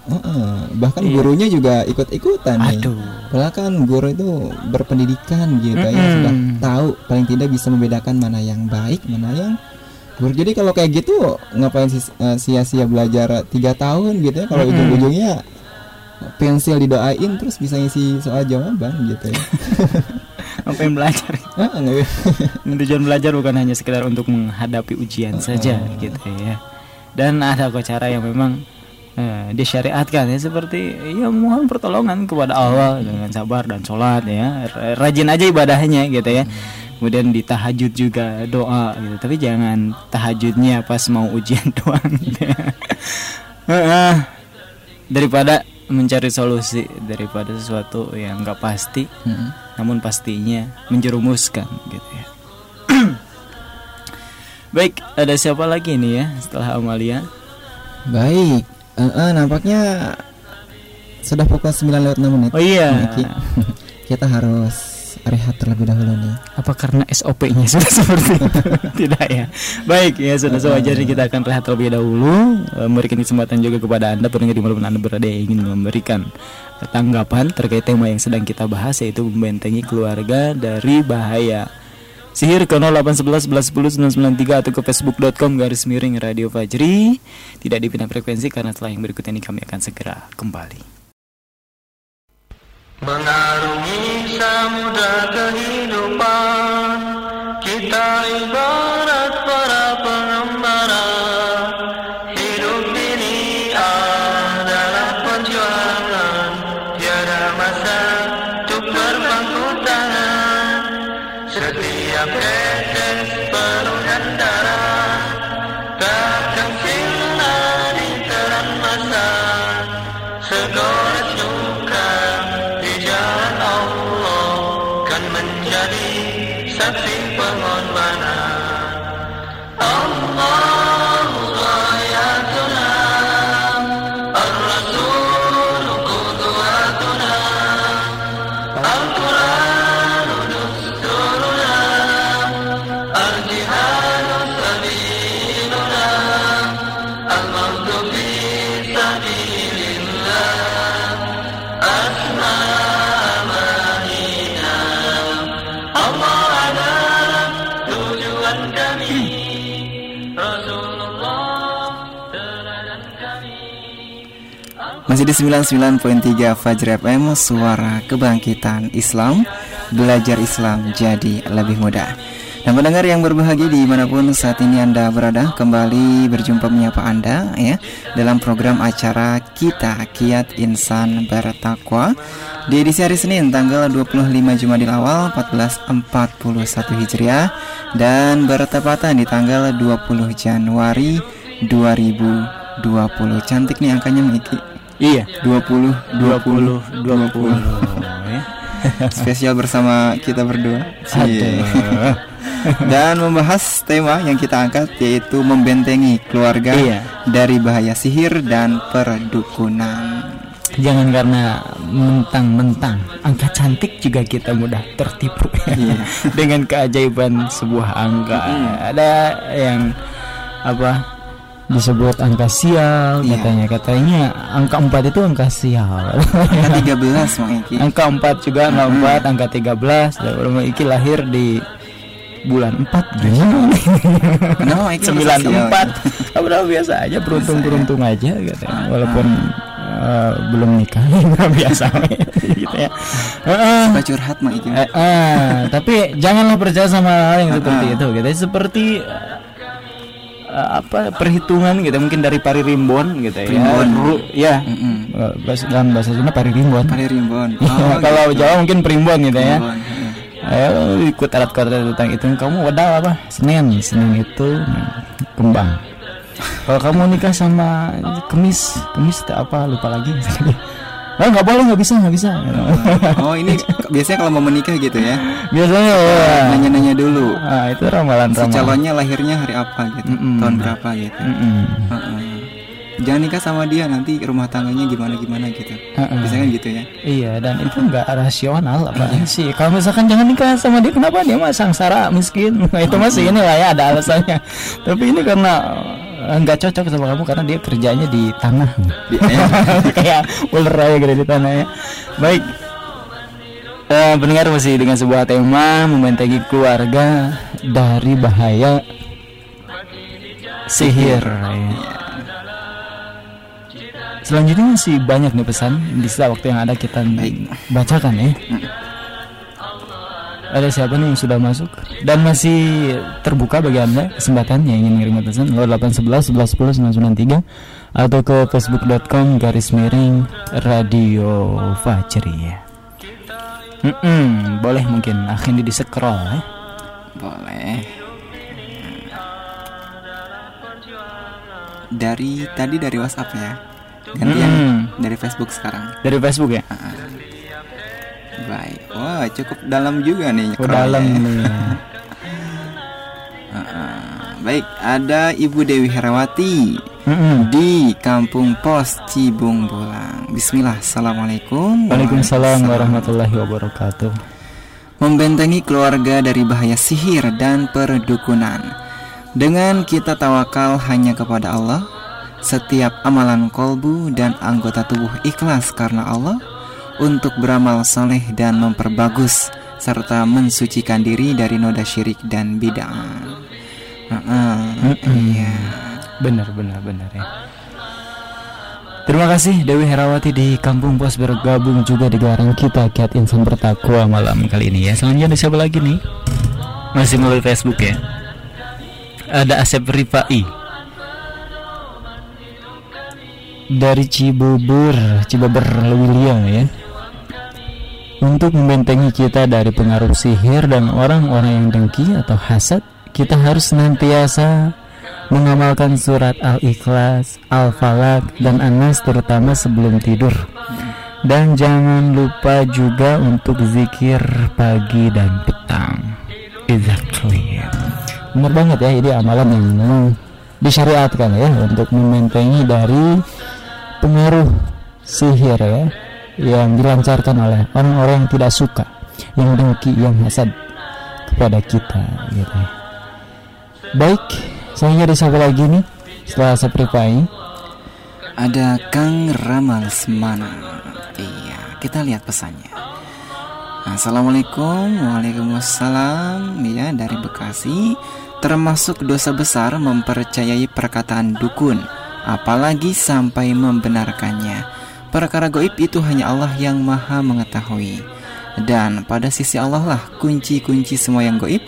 Mm-mm. Heeh, bahkan Iya. gurunya juga ikut-ikutan nih aduh Padahal kan guru itu berpendidikan gitu ya Mm-mm. sudah tahu paling tidak bisa membedakan mana yang baik mana yang buruk. Jadi kalau kayak gitu ngapain eh, sia-sia belajar tiga tahun gitu ya kalau Mm-mm. ujung-ujungnya pensil didoain terus bisa ngisi soal jawaban gitu ya. apa yang belajar tujuan belajar bukan hanya sekedar untuk menghadapi ujian saja gitu ya dan ada kok cara yang memang eh, disyariatkan ya seperti ya mohon pertolongan kepada Allah dengan sabar dan sholat ya rajin aja ibadahnya gitu ya kemudian di tahajud juga doa gitu tapi jangan tahajudnya pas mau ujian doang gitu ya. Daripada mencari solusi daripada sesuatu yang nggak pasti Mm-mm. namun pastinya menjerumuskan gitu ya. Baik, ada siapa lagi nih ya setelah Amalia? Baik, Eh, nampaknya sudah pukul 9 lewat 6 menit. Oh iya. Miki. Kita harus rehat terlebih dahulu nih. Apa karena SOP-nya sudah seperti itu? Tidak ya. Baik, ya sudah sewajarnya kita akan rehat terlebih dahulu, Eh, memberikan kesempatan juga kepada Anda pendengar di mana Anda berada yang ingin memberikan tanggapan terkait tema yang sedang kita bahas yaitu membentengi keluarga dari bahaya Sihir ke 0811 11 10 993 atau ke facebook.com garis miring Radio Fajri. Tidak dipindah frekuensi karena setelah yang berikut ini kami akan segera kembali. Mengarungi samudra kehidupan Kita ibarat Masih di 99.3 Fajr FM Suara Kebangkitan Islam Belajar Islam jadi lebih mudah. Dan pendengar yang berbahagia di mana pun saat ini Anda berada Kembali berjumpa menyapa Anda ya Dalam program acara Kita Kiat Insan Bertakwa Di edisi hari Senin tanggal 25 Jumadil Awal 1441 Hijriah Dan bertepatan di tanggal 20 Januari 2020 Cantik nih angkanya Miki Iya 20 20 20 20 ya. spesial bersama kita berdua. Aduh. dan membahas tema yang kita angkat yaitu membentengi keluarga Iya. dari bahaya sihir dan perdukunan Jangan karena mentang-mentang angka cantik juga kita mudah tertipu Iya. dengan keajaiban sebuah angka. Ada yang apa disebut angka sial Iya. katanya katanya angka 4 itu angka sial. angka 13 Mak Eki angka 4 juga angka 4 angka 13 dan orang iki lahir di bulan 4 gimana nih? Kenapa Eki masa sial? 94 Padahal biasa aja beruntung-beruntung aja gitu ya. Walaupun eh, belum nikah biasa gitu ya. Heeh. Suka curhat Mak Eki Eh, eh, tapi janganlah percaya sama hal yang seperti Ah. itu gitu. Seperti eh, apa perhitungan gitu mungkin dari pari rimbon gitu ya. Ru- ya. Bahasa dalam bahasa Sunda pari rimbon. Pari Rimbon Iya, kalau gitu. Jawa mungkin primbon gitu ya. Rimbon, heeh. Ayo ikut alat kota tentang itu kamu wedal apa? Senin, Senin itu hmm, kembang. kalau kamu nikah sama kemis kemis apa lupa lagi Oh nggak boleh nggak bisa nggak bisa. Oh ini biasanya kalau mau menikah gitu ya? Biasanya ya Nanya-nanya dulu. Ah, itu ramalan Si ramalan calonnya lahirnya hari apa gitu? Mm-mm. Tahun berapa gitu? Mm-mm. Heeh. Jangan nikah sama dia nanti rumah tangganya gimana-gimana gitu. Heeh. Biasanya kan gitu ya? Iya dan itu nggak rasional apa sih Kalau misalkan jangan nikah sama dia Kenapa? Dia mah sangsara miskin. Nah itu masih ini lah ya ada alasannya. Tapi ini karena nggak cocok sama kamu Karena dia kerjanya di tanah ya. Kayak ular aja gitu di tanah ya Baik Eh, pendengar masih dengan sebuah tema membentengi keluarga dari bahaya sihir. ya. Selanjutnya masih banyak nih pesan di sisa waktu yang ada kita bacakan ya. Ada siapa nih yang sudah masuk dan masih terbuka bagi anda kesempatan yang ingin mengirim pesan 0811 11 10 993 atau ke facebook.com garis miring radio Fajri ya. Mm-mm, boleh mungkin akhirnya di scroll ya. Boleh Dari tadi dari WhatsApp ya Gantian Mm-mm. dari Facebook sekarang dari Facebook ya. Baik Wah cukup dalam juga nih Oh, scrollnya dalam nih. Heeh. Baik ada Ibu Dewi Herawati Mm-mm. di Kampung Pos Cibung Bulang. Bismillah, Assalamualaikum. Waalaikumsalam warahmatullahi wabarakatuh. Membentengi keluarga dari bahaya sihir dan perdukunan. Dengan kita tawakal hanya kepada Allah, setiap amalan kolbu dan anggota tubuh ikhlas karena Allah untuk beramal soleh dan memperbagus serta mensucikan diri dari noda syirik dan bid'ah. Heeh, Iya. Benar benar benar ya. Terima kasih Dewi Herawati di Kampung Pos bergabung juga di gelaran kita Kiat Insan Bertakwa malam kali ini ya. Selanjutnya ada siapa lagi nih? Masih melalui Facebook ya. Ada Asep Rifai dari Cibubur, Cibubur Lewilia ya. Untuk membentengi kita dari pengaruh sihir dan orang-orang yang dengki atau hasad, kita harus senantiasa mengamalkan surat Al-Ikhlas, Al-Falaq, dan An-Nas terutama sebelum tidur. Dan jangan lupa juga untuk zikir pagi dan petang. Exactly. Benar banget ya, ini amalan yang memang disyariatkan ya untuk membentengi dari pengaruh sihir ya yang dilancarkan oleh orang-orang yang tidak suka, yang dengki, yang hasad kepada kita gitu. Baik, saya ada siapa lagi nih setelah Sepripai? Ada Kang Ramal Semana. Iya, kita lihat pesannya. Assalamualaikum, waalaikumsalam. Ya dari Bekasi. Termasuk dosa besar mempercayai perkataan dukun, apalagi sampai membenarkannya. Perkara goib itu hanya Allah yang maha mengetahui. Dan pada sisi Allah lah kunci-kunci semua yang goib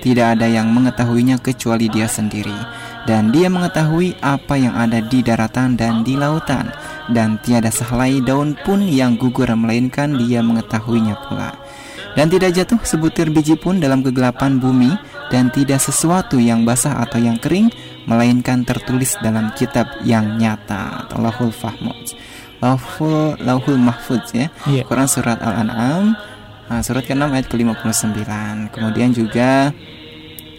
tidak ada yang mengetahuinya kecuali dia sendiri. Dan dia mengetahui apa yang ada di daratan dan di lautan. Dan tiada sehelai daun pun yang gugur melainkan dia mengetahuinya pula. Dan tidak jatuh sebutir biji pun dalam kegelapan bumi. Dan tidak sesuatu yang basah atau yang kering Melainkan tertulis dalam kitab yang nyata. Atau Lahul Fahmud Lahul, Lahul Mahfudz ya. Iya. Quran Surat Al-An'am Nah, surat ke-6 ayat ke-59. Kemudian juga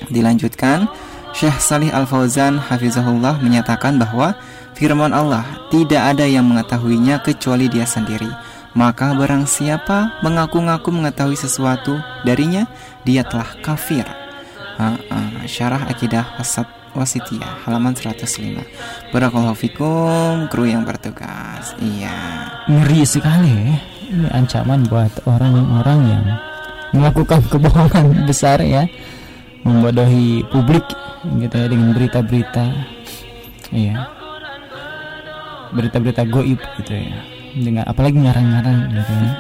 dilanjutkan Syekh Salih Al-Fauzan Hafizahullah menyatakan bahwa firman Allah tidak ada yang mengetahuinya kecuali dia sendiri. Maka barang siapa mengaku-ngaku mengetahui sesuatu darinya Dia telah kafir. Ah, ah, Syarah Akidah Wasat Wasitiyah halaman 105 Barakallahu fikum kru yang bertugas Iya Ngeri sekali ya. Ini ancaman buat orang-orang yang melakukan kebohongan besar ya, membodohi publik gitu ya dengan berita-berita, iya, berita-berita goib gitu ya, dengan apalagi ngarang-ngarang gitu ya.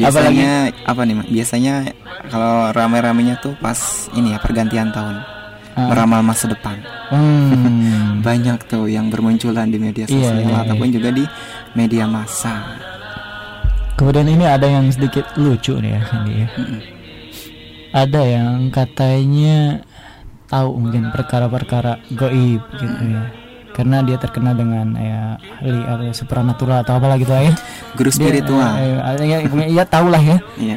Biasanya apa nih? Biasanya kalau rame-ramenya tuh pas ini ya pergantian tahun. Ah. Meramal masa depan. Hmm. Banyak tuh yang bermunculan di media Iya, sosial iya, ataupun juga di media massa. Kemudian ini ada yang sedikit lucu nih ya, Kandi ya. Ada yang katanya tahu mungkin perkara-perkara goib gitu ya karena dia terkenal dengan ya ahli apa ya, supranatural atau apalah gitu lah ya Guru Dia, spiritual. eh, eh, ya, ya tahu lah ya Iya.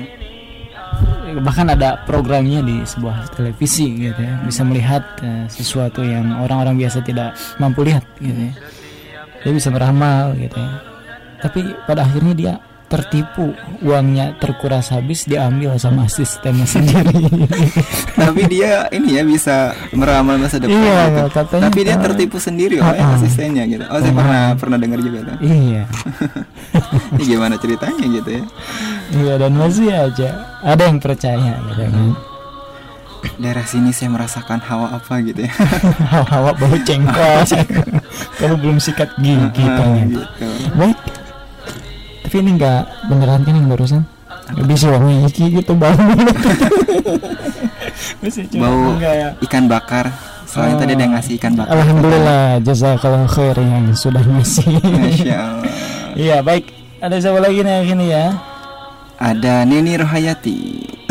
Bahkan ada programnya di sebuah televisi gitu ya. Bisa melihat eh, sesuatu yang orang-orang biasa tidak mampu lihat gitu ya. Dia bisa meramal gitu ya. Tapi pada akhirnya dia tertipu uangnya terkuras habis diambil sama asistennya sendiri Tapi dia ini ya bisa meramal masa depan. Iya, gitu. katanya, Tapi dia ah. tertipu sendiri oleh Ah, ah. asistennya gitu. Oh, saya pernah pernah dengar juga tuh. iya Ini gimana ceritanya gitu ya? iya dan masih aja ada yang percaya gitu kan Daerah sini saya merasakan hawa apa gitu ya. hawa bau cengkol kamu belum sikat gigi tanya gitu. baik tapi ini nggak beneran kan yang barusan bisa wangi iki gitu bau cuma Bau enggak ya ikan bakar. Soalnya Oh. tadi ada yang ngasih ikan bakar. Alhamdulillah jazakallah khair yang sudah ngasih Masya Allah. Iya baik ada siapa lagi nih ini ya Ada Neni Rohayati.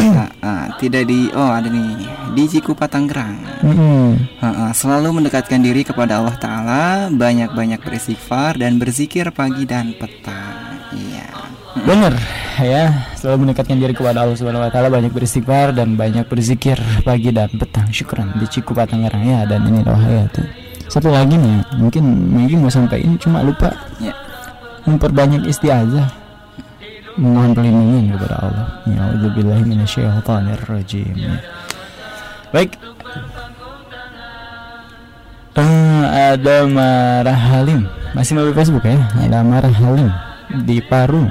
Ah, ah, tidak di oh ada nih di Cikupa Tangerang. Mm-mm. Ah, ah, selalu mendekatkan diri kepada Allah Taala, banyak-banyak beristighfar dan berzikir pagi dan petang. Iya. Bener ya. Selalu mendekatkan diri kepada Allah Subhanahu Wa Taala banyak beristighfar dan banyak berzikir pagi dan petang. Syukran di Cikupa Tangerang. Ya dan ini Rohayati satu lagi nih mungkin mungkin mau sampaikan cuma lupa Ya. memperbanyak istiazah. Mohon perlindungan kepada Allah. Ya auzubillahi minasyaitonir rajim ya. baik. Eh, ada Marah Halim. Masih melalui Facebook ya? Ada Marah Halim di Parung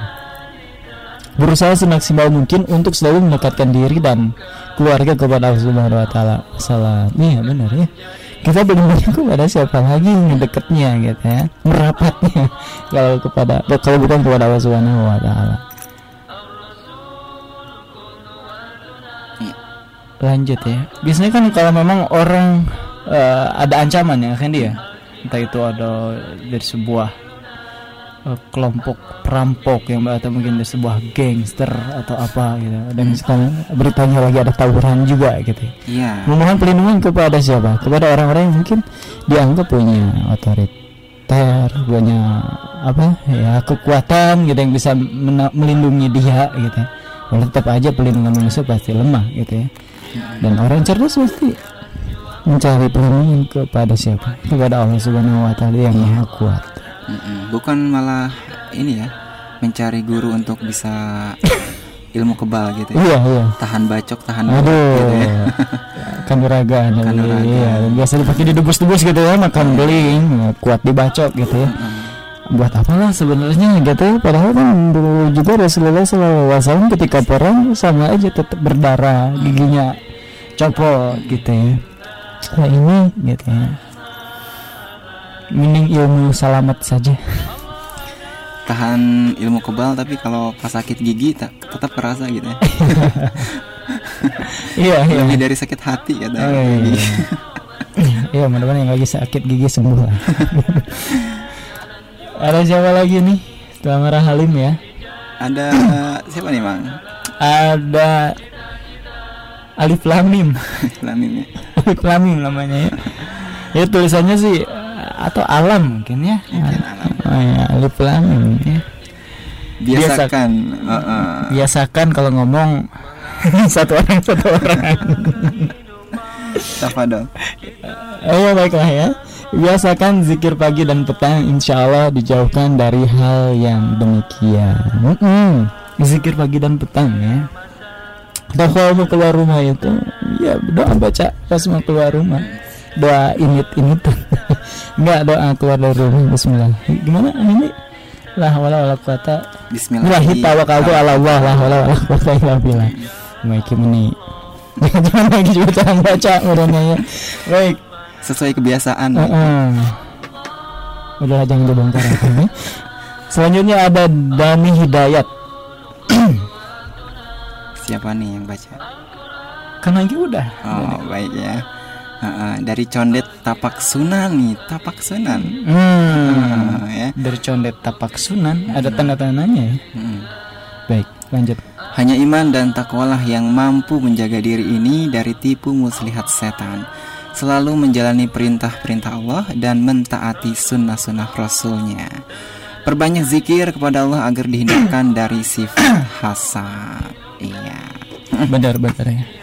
berusaha semaksimal mungkin untuk selalu mendekatkan diri dan keluarga kepada Allah Subhanahu wa taala. Salah. Iya benar ya. Kita banyak kepada siapa lagi yang dekatnya gitu ya. Merapatnya kalau kepada kalau bukan kepada Allah Subhanahu wa taala. Lanjut ya. Biasanya kan kalau memang orang eh, ada ancaman ya kan dia. Entah itu ada dari sebuah eh, kelompok perampok yang atau mungkin dari sebuah gangster atau apa gitu. Dan sekarang beritanya lagi ada tawuran juga gitu. Iya. memohon perlindungan kepada siapa? Kepada orang-orang yang mungkin dianggap punya otoriter punya apa? Ya kekuatan gitu yang bisa melindungi dia gitu. Walau tetap aja perlindungan manusia pasti lemah gitu ya. Dan orang cerdas pasti mencari perlindungan kepada siapa? Kepada Allah Subhanahu Wa Taala yang maha kuat Mm-mm. Bukan malah ini ya mencari guru untuk bisa ilmu kebal gitu ya. iya iya Tahan bacok, tahan bacok Aduh, gitu ya. kanuragan, Kanuragan. iya, biasa dipakai didebus-debus gitu ya, makan beling, kuat dibacok gitu ya. Buat apalah sebenarnya gitu ya, padahal kan dulu juga Rasulullah SAW ketika perang sama aja tetap berdarah, giginya copot gitu ya. Nah ini gitu ya. Mending ilmu selamat saja. Tahan ilmu kebal tapi kalau pas sakit gigi ta- tetap kerasa gitu ya. iya, iya. Lebih dari sakit hati kata. Oh, iya, iya. Iya, mudah-mudahan yang lagi sakit gigi sembuh lah. Ada siapa lagi nih? Setelah Halim ya. Ada siapa nih, Mang? Ada Alif Lamim. Lamin ya. Alif Lamim namanya ya. Ya tulisannya sih atau alam mungkin ya. Oh, ya, Alif Lamim ya. Biasakan. Heeh. Biasakan kalau ngomong satu orang satu orang. Tafadol. Oh baiklah ya Biasakan zikir pagi dan petang Insya Allah dijauhkan dari hal yang demikian Mm-mm. Zikir pagi dan petang ya Atau kalau mau keluar rumah itu Ya doa baca pas mau keluar rumah Doa init-init Enggak doa keluar dari rumah Bismillah Gimana ini lah wala wala kuata Bismillah. Wahi tawakaltu ala Allah lah wala wala kuata illa billah Baik ini Jangan lagi juga cara baca urunnya ya Baik Sesuai kebiasaan. Heeh. Udah jangan dibongkar ya, ini. Selanjutnya ada Dani Hidayat. Siapa nih yang baca? Kan lagi udah. Oh, baik ya. Dari condet tapak sunan nih, tapak sunan. Hmm. Ah, ya. Dari condet tapak sunan ada tanda-tandanya ya. Mm. Baik, lanjut. Hanya iman dan takwalah yang mampu menjaga diri ini dari tipu muslihat setan. selalu menjalani perintah-perintah Allah dan mentaati sunnah-sunnah Rasulnya. Perbanyak zikir kepada Allah agar dihindarkan dari sifat hasad. Iya. Benar-benar ya.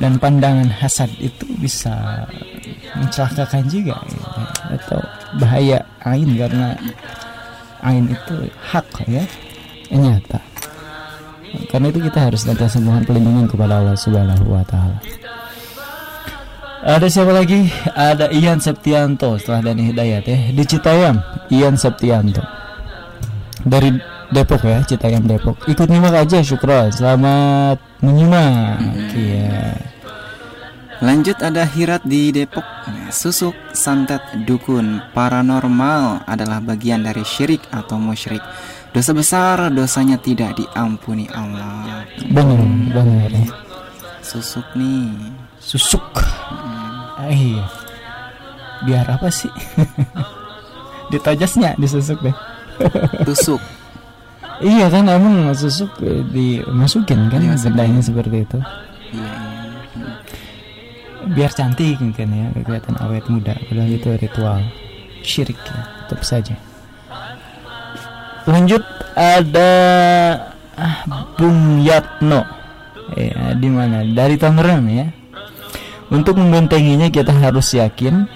Dan pandangan hasad itu bisa mencelakakan juga ya. atau bahaya ain karena ain itu hak ya nyata. Karena itu kita harus senantiasa mohon perlindungan kepada Allah Subhanahu wa taala. Ada siapa lagi? Ada Ian Septianto setelah Dani Hidayat ya di Citayam. Ian Septianto dari Depok ya, Citayam Depok. Ikut nyimak aja, syukron. Selamat menyimak. Iya. Lanjut ada Hirat di Depok. Susuk, santet, dukun, paranormal adalah bagian dari syirik atau musyrik. Dosa besar, dosanya tidak diampuni Allah. Benar, benar. Susuk nih. Susuk. Ah, iya. Biar apa sih? Ditajasnya disusuk deh. Tusuk. Iya kan emang susuk eh, dimasukin kan bendanya seperti itu. Iya, iya. Biar cantik kan ya, kelihatan awet muda. Padahal itu ritual syirik ya, tetap saja. Lanjut ada ah, Bung Yatno. Ya, di mana? Dari Tangerang ya. Untuk membentenginya kita harus yakin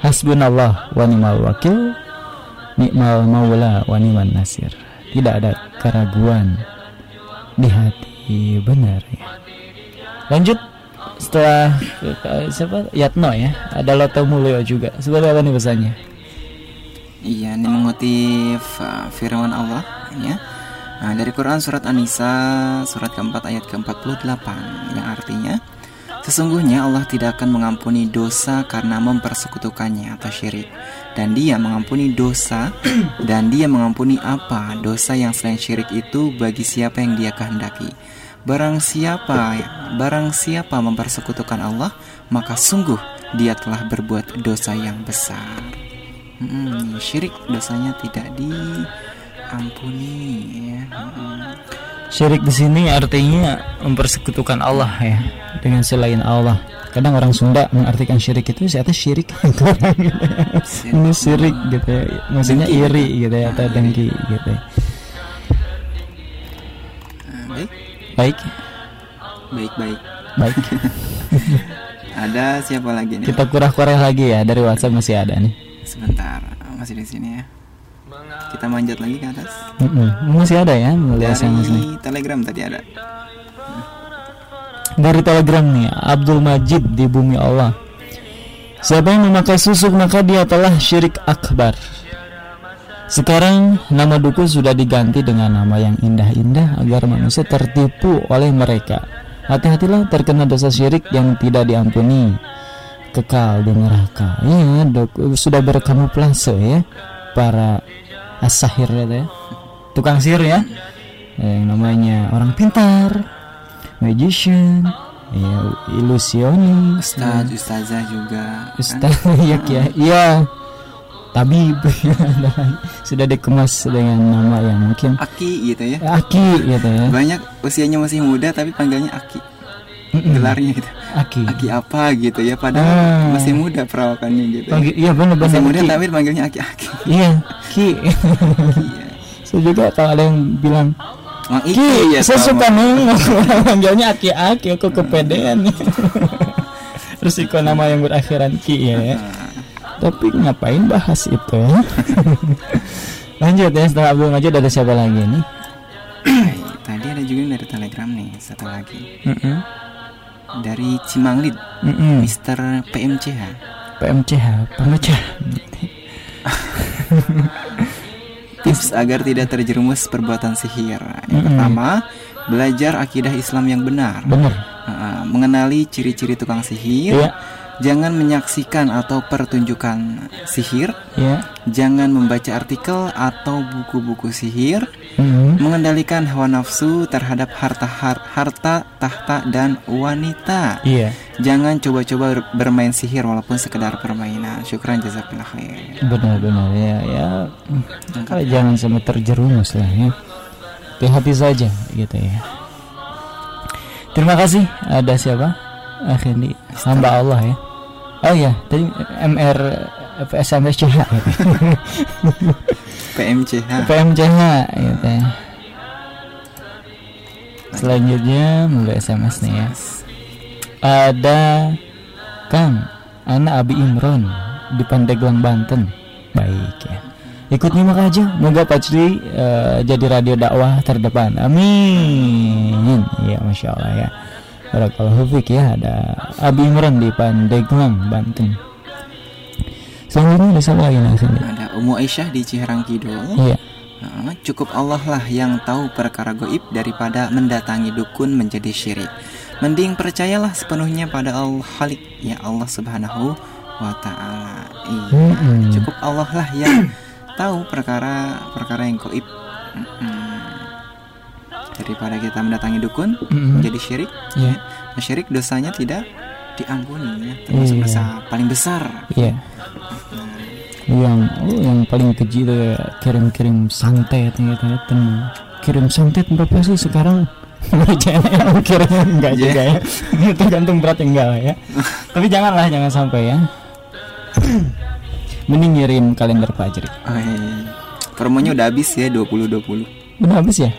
hasbunallah wa ni'mal wakil ni'mal maula wa ni'man nasir. Tidak ada keraguan di hati benar ya. Lanjut. Setelah eh, siapa? Yatno ya. Ada Loto Mulyo juga. Seperti apa nih pesannya? Iya, ini mengutip uh, firman Allah ya. Nah, dari Quran surat An-Nisa surat keempat ayat ke-48. Yang artinya Sesungguhnya Allah tidak akan mengampuni dosa karena mempersekutukannya atau syirik Dan dia mengampuni dosa dan dia mengampuni apa dosa yang selain syirik itu bagi siapa yang dia kehendaki Barang siapa barang siapa mempersekutukan Allah maka sungguh dia telah berbuat dosa yang besar Mm-mm, syirik dosanya tidak diampuni ya. Mm-mm. syirik di sini artinya mempersekutukan Allah ya dengan selain Allah kadang orang Sunda mengartikan syirik itu siapa syirik ini syirik gitu ya maksudnya iri gitu ya atau dengki gitu ya. Ah, baik, baik baik, baik. baik Ada siapa lagi nih? kita kurah-kurah lagi ya dari WhatsApp masih ada nih Sebentar, masih di sini ya. Kita manjat lagi ke atas. Mm-mm. masih ada ya melihat yang sini Telegram tadi ada. Dari telegram nih Abdul Majid di bumi Allah. Siapa yang memakai susuk maka dia telah syirik akbar. Sekarang nama dukun sudah diganti dengan nama yang indah-indah agar manusia tertipu oleh mereka. Hati-hatilah terkena dosa syirik yang tidak diampuni. Kekal di neraka. Iya dok, sudah berkamuflase ya Para asahir ya. Tukang sihir ya. Yang namanya orang pintar magician, ya ilusionis, Ustaz, ustazah juga. ustaz, ya ya, iya, tabib, sudah dikemas dengan nama yang mungkin Aki gitu ya. Aki gitu ya, Banyak usianya masih muda tapi panggilnya Aki. Gelarnya gitu. Aki. Aki apa gitu ya padahal Ah. masih muda perawakannya gitu. Panggil, iya Masih benar-benar muda Ki. tapi panggilnya Aki-aki. Iya, Ki. Iya. Saya juga kalau ada yang bilang Mang Ki, Iki ya saya suka manggilnya aki-aki, aku kepedean. Terus ikut nama yang berakhiran Ki ya. ya. Nah, Tapi ngapain bahas itu ya? Lanjut ya setelah Abdul Majid ada siapa lagi nih? Tadi ada juga dari Telegram nih, satu lagi. Mm-mm. Dari Cimanglid, Mm-mm. Mister PMCH. PMCH pemecah. Tips agar tidak terjerumus perbuatan sihir. Yang Mm-mm. pertama, belajar akidah Islam yang benar. Bener. Uh, mengenali ciri-ciri tukang sihir. Iya. Jangan menyaksikan atau pertunjukan sihir. Ya. Jangan membaca artikel atau buku-buku sihir. Mm-mm. Mengendalikan hawa nafsu terhadap harta har- harta, tahta dan wanita. Iya. Jangan coba-coba ber- bermain sihir walaupun sekedar permainan. Syukran jazakallah khair. Benar-benar ya ya. Kalau jangan sampai terjerumus lah ya. Hati-hati saja gitu ya. Terima kasih. Ada siapa? Akhirnya hamba Allah ya. Oh iya, tadi MR SMS PMCH PMCH gitu ya. Selanjutnya mulai SMS nih ya. Ada Kang Anak Abi Imron di Pandeglang Banten. Baik ya. Ikut nyimak aja. Moga Pacri eh, jadi radio dakwah terdepan. Amin. Iya, masya Allah ya. Barakallahu fiik ya. Ada Abi Imron di Pandeglang Banten. Selanjutnya ada siapa lagi nih sini? ada Umu Aisyah di Ciherang Kidul Iya. Nah, cukup Allah lah yang tahu perkara goib daripada mendatangi dukun menjadi syirik. Mending percayalah sepenuhnya pada Allah Khalik ya Allah Subhanahu wa taala. Iya, Mm-mm. cukup Allah lah yang tahu perkara perkara yang goib. Mm-mm. Daripada kita mendatangi dukun Mm-mm. menjadi syirik, Iya. Nah, syirik dosanya tidak diampuni ya, termasuk Iya. dosa paling besar. Iya. Yang oh, yang paling keji itu ya, kirim-kirim santet gitu ya. Ten- Kirim santet berapa sih sekarang? Kirimnya enggak Iya. juga ya. Tergantung berat enggak lah ya. Tapi janganlah jangan sampai ya. Mending ngirim kalender Fajri. Oh, iya. Promonya udah habis ya 2020. Udah habis ya?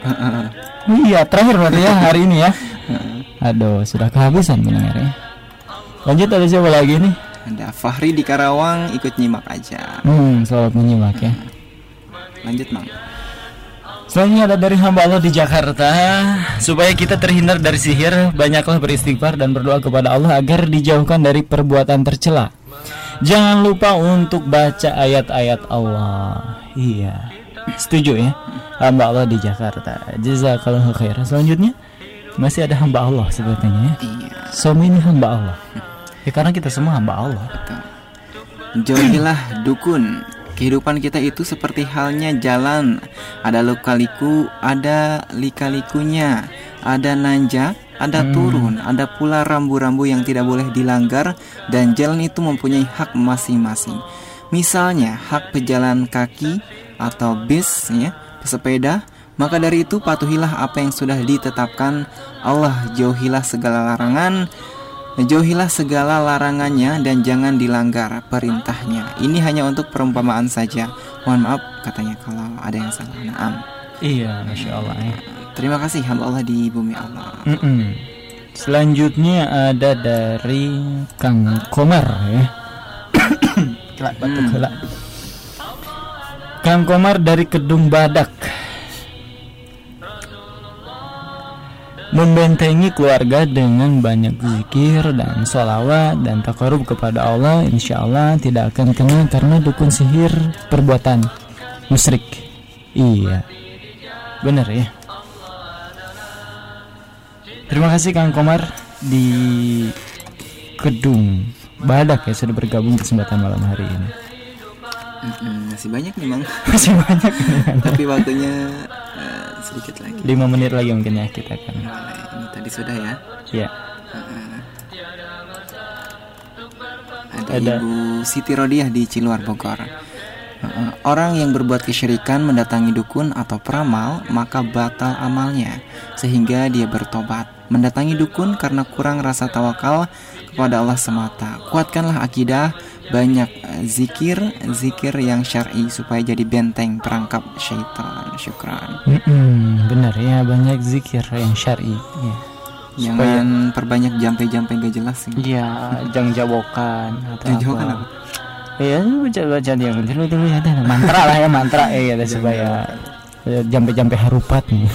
Oh iya, terakhir berarti ya hari ini ya. Aduh, sudah kehabisan benar ya. Lanjut ada siapa lagi nih? Ada Fahri di Karawang ikut nyimak aja. Hmm, selamat menyimak ya. Lanjut, Mang. Selanjutnya ada dari hamba Allah di Jakarta Supaya kita terhindar dari sihir Banyaklah beristighfar dan berdoa kepada Allah Agar dijauhkan dari perbuatan tercela Jangan lupa untuk baca ayat-ayat Allah Iya Setuju ya Hamba Allah di Jakarta Jazakallahu khair Selanjutnya Masih ada hamba Allah sepertinya ya Iya. Suami ini hamba Allah Ya karena kita semua hamba Allah Jauhilah dukun. Kehidupan kita itu seperti halnya jalan. Ada luka-liku, ada lika-likunya. Ada nanjak, ada turun, ada pula rambu-rambu yang tidak boleh dilanggar dan jalan itu mempunyai hak masing-masing. Misalnya hak pejalan kaki atau bis ya, pesepeda, maka dari itu patuhilah apa yang sudah ditetapkan Allah jauhilah segala larangan Jauhilah segala larangannya dan jangan dilanggar perintahnya. Ini hanya untuk perumpamaan saja. Mohon maaf katanya kalau ada yang salah. Naam. Iya Masya Allah ya Terima kasih hamba Allah di bumi Allah. Mm-mm. Selanjutnya ada dari Kang Komar ya. Kelak batuk kelak. Kang Komar dari Kedung Badak. Membentengi keluarga dengan banyak zikir dan sholawat dan takarub kepada Allah Insya Allah tidak akan kena karena dukun sihir perbuatan musyrik. Iya. Bener ya? Terima kasih Kang Komar di Kedung Badak ya sudah bergabung kesempatan malam hari ini. Mm-mm, masih banyak nih mang. Masih banyak Tapi waktunya eh, sedikit lagi. 5 menit lagi mungkin ya kita akan. Boleh. Ini tadi sudah ya. Ya. Ada, Ada. Ibu Siti Rodiah di Ciluar Bogor. Uh, Orang yang berbuat kesyirikan mendatangi dukun atau peramal maka batal amalnya sehingga dia bertobat. Mendatangi dukun karena kurang rasa tawakal kepada Allah semata. Kuatkanlah akidah, banyak eh, zikir, zikir yang syar'i supaya jadi benteng perangkap syaitan. Syukran. Mm-mm, benar ya banyak zikir yang syar'i. Ya. Jangan perbanyak jampe-jampe gak jelas sih. Iya, jang jawokan atau Jawokan apa. Iya, baca baca dia dulu dulu ya mantra lah ya mantra eh ada supaya jampe-jampe harupat nih.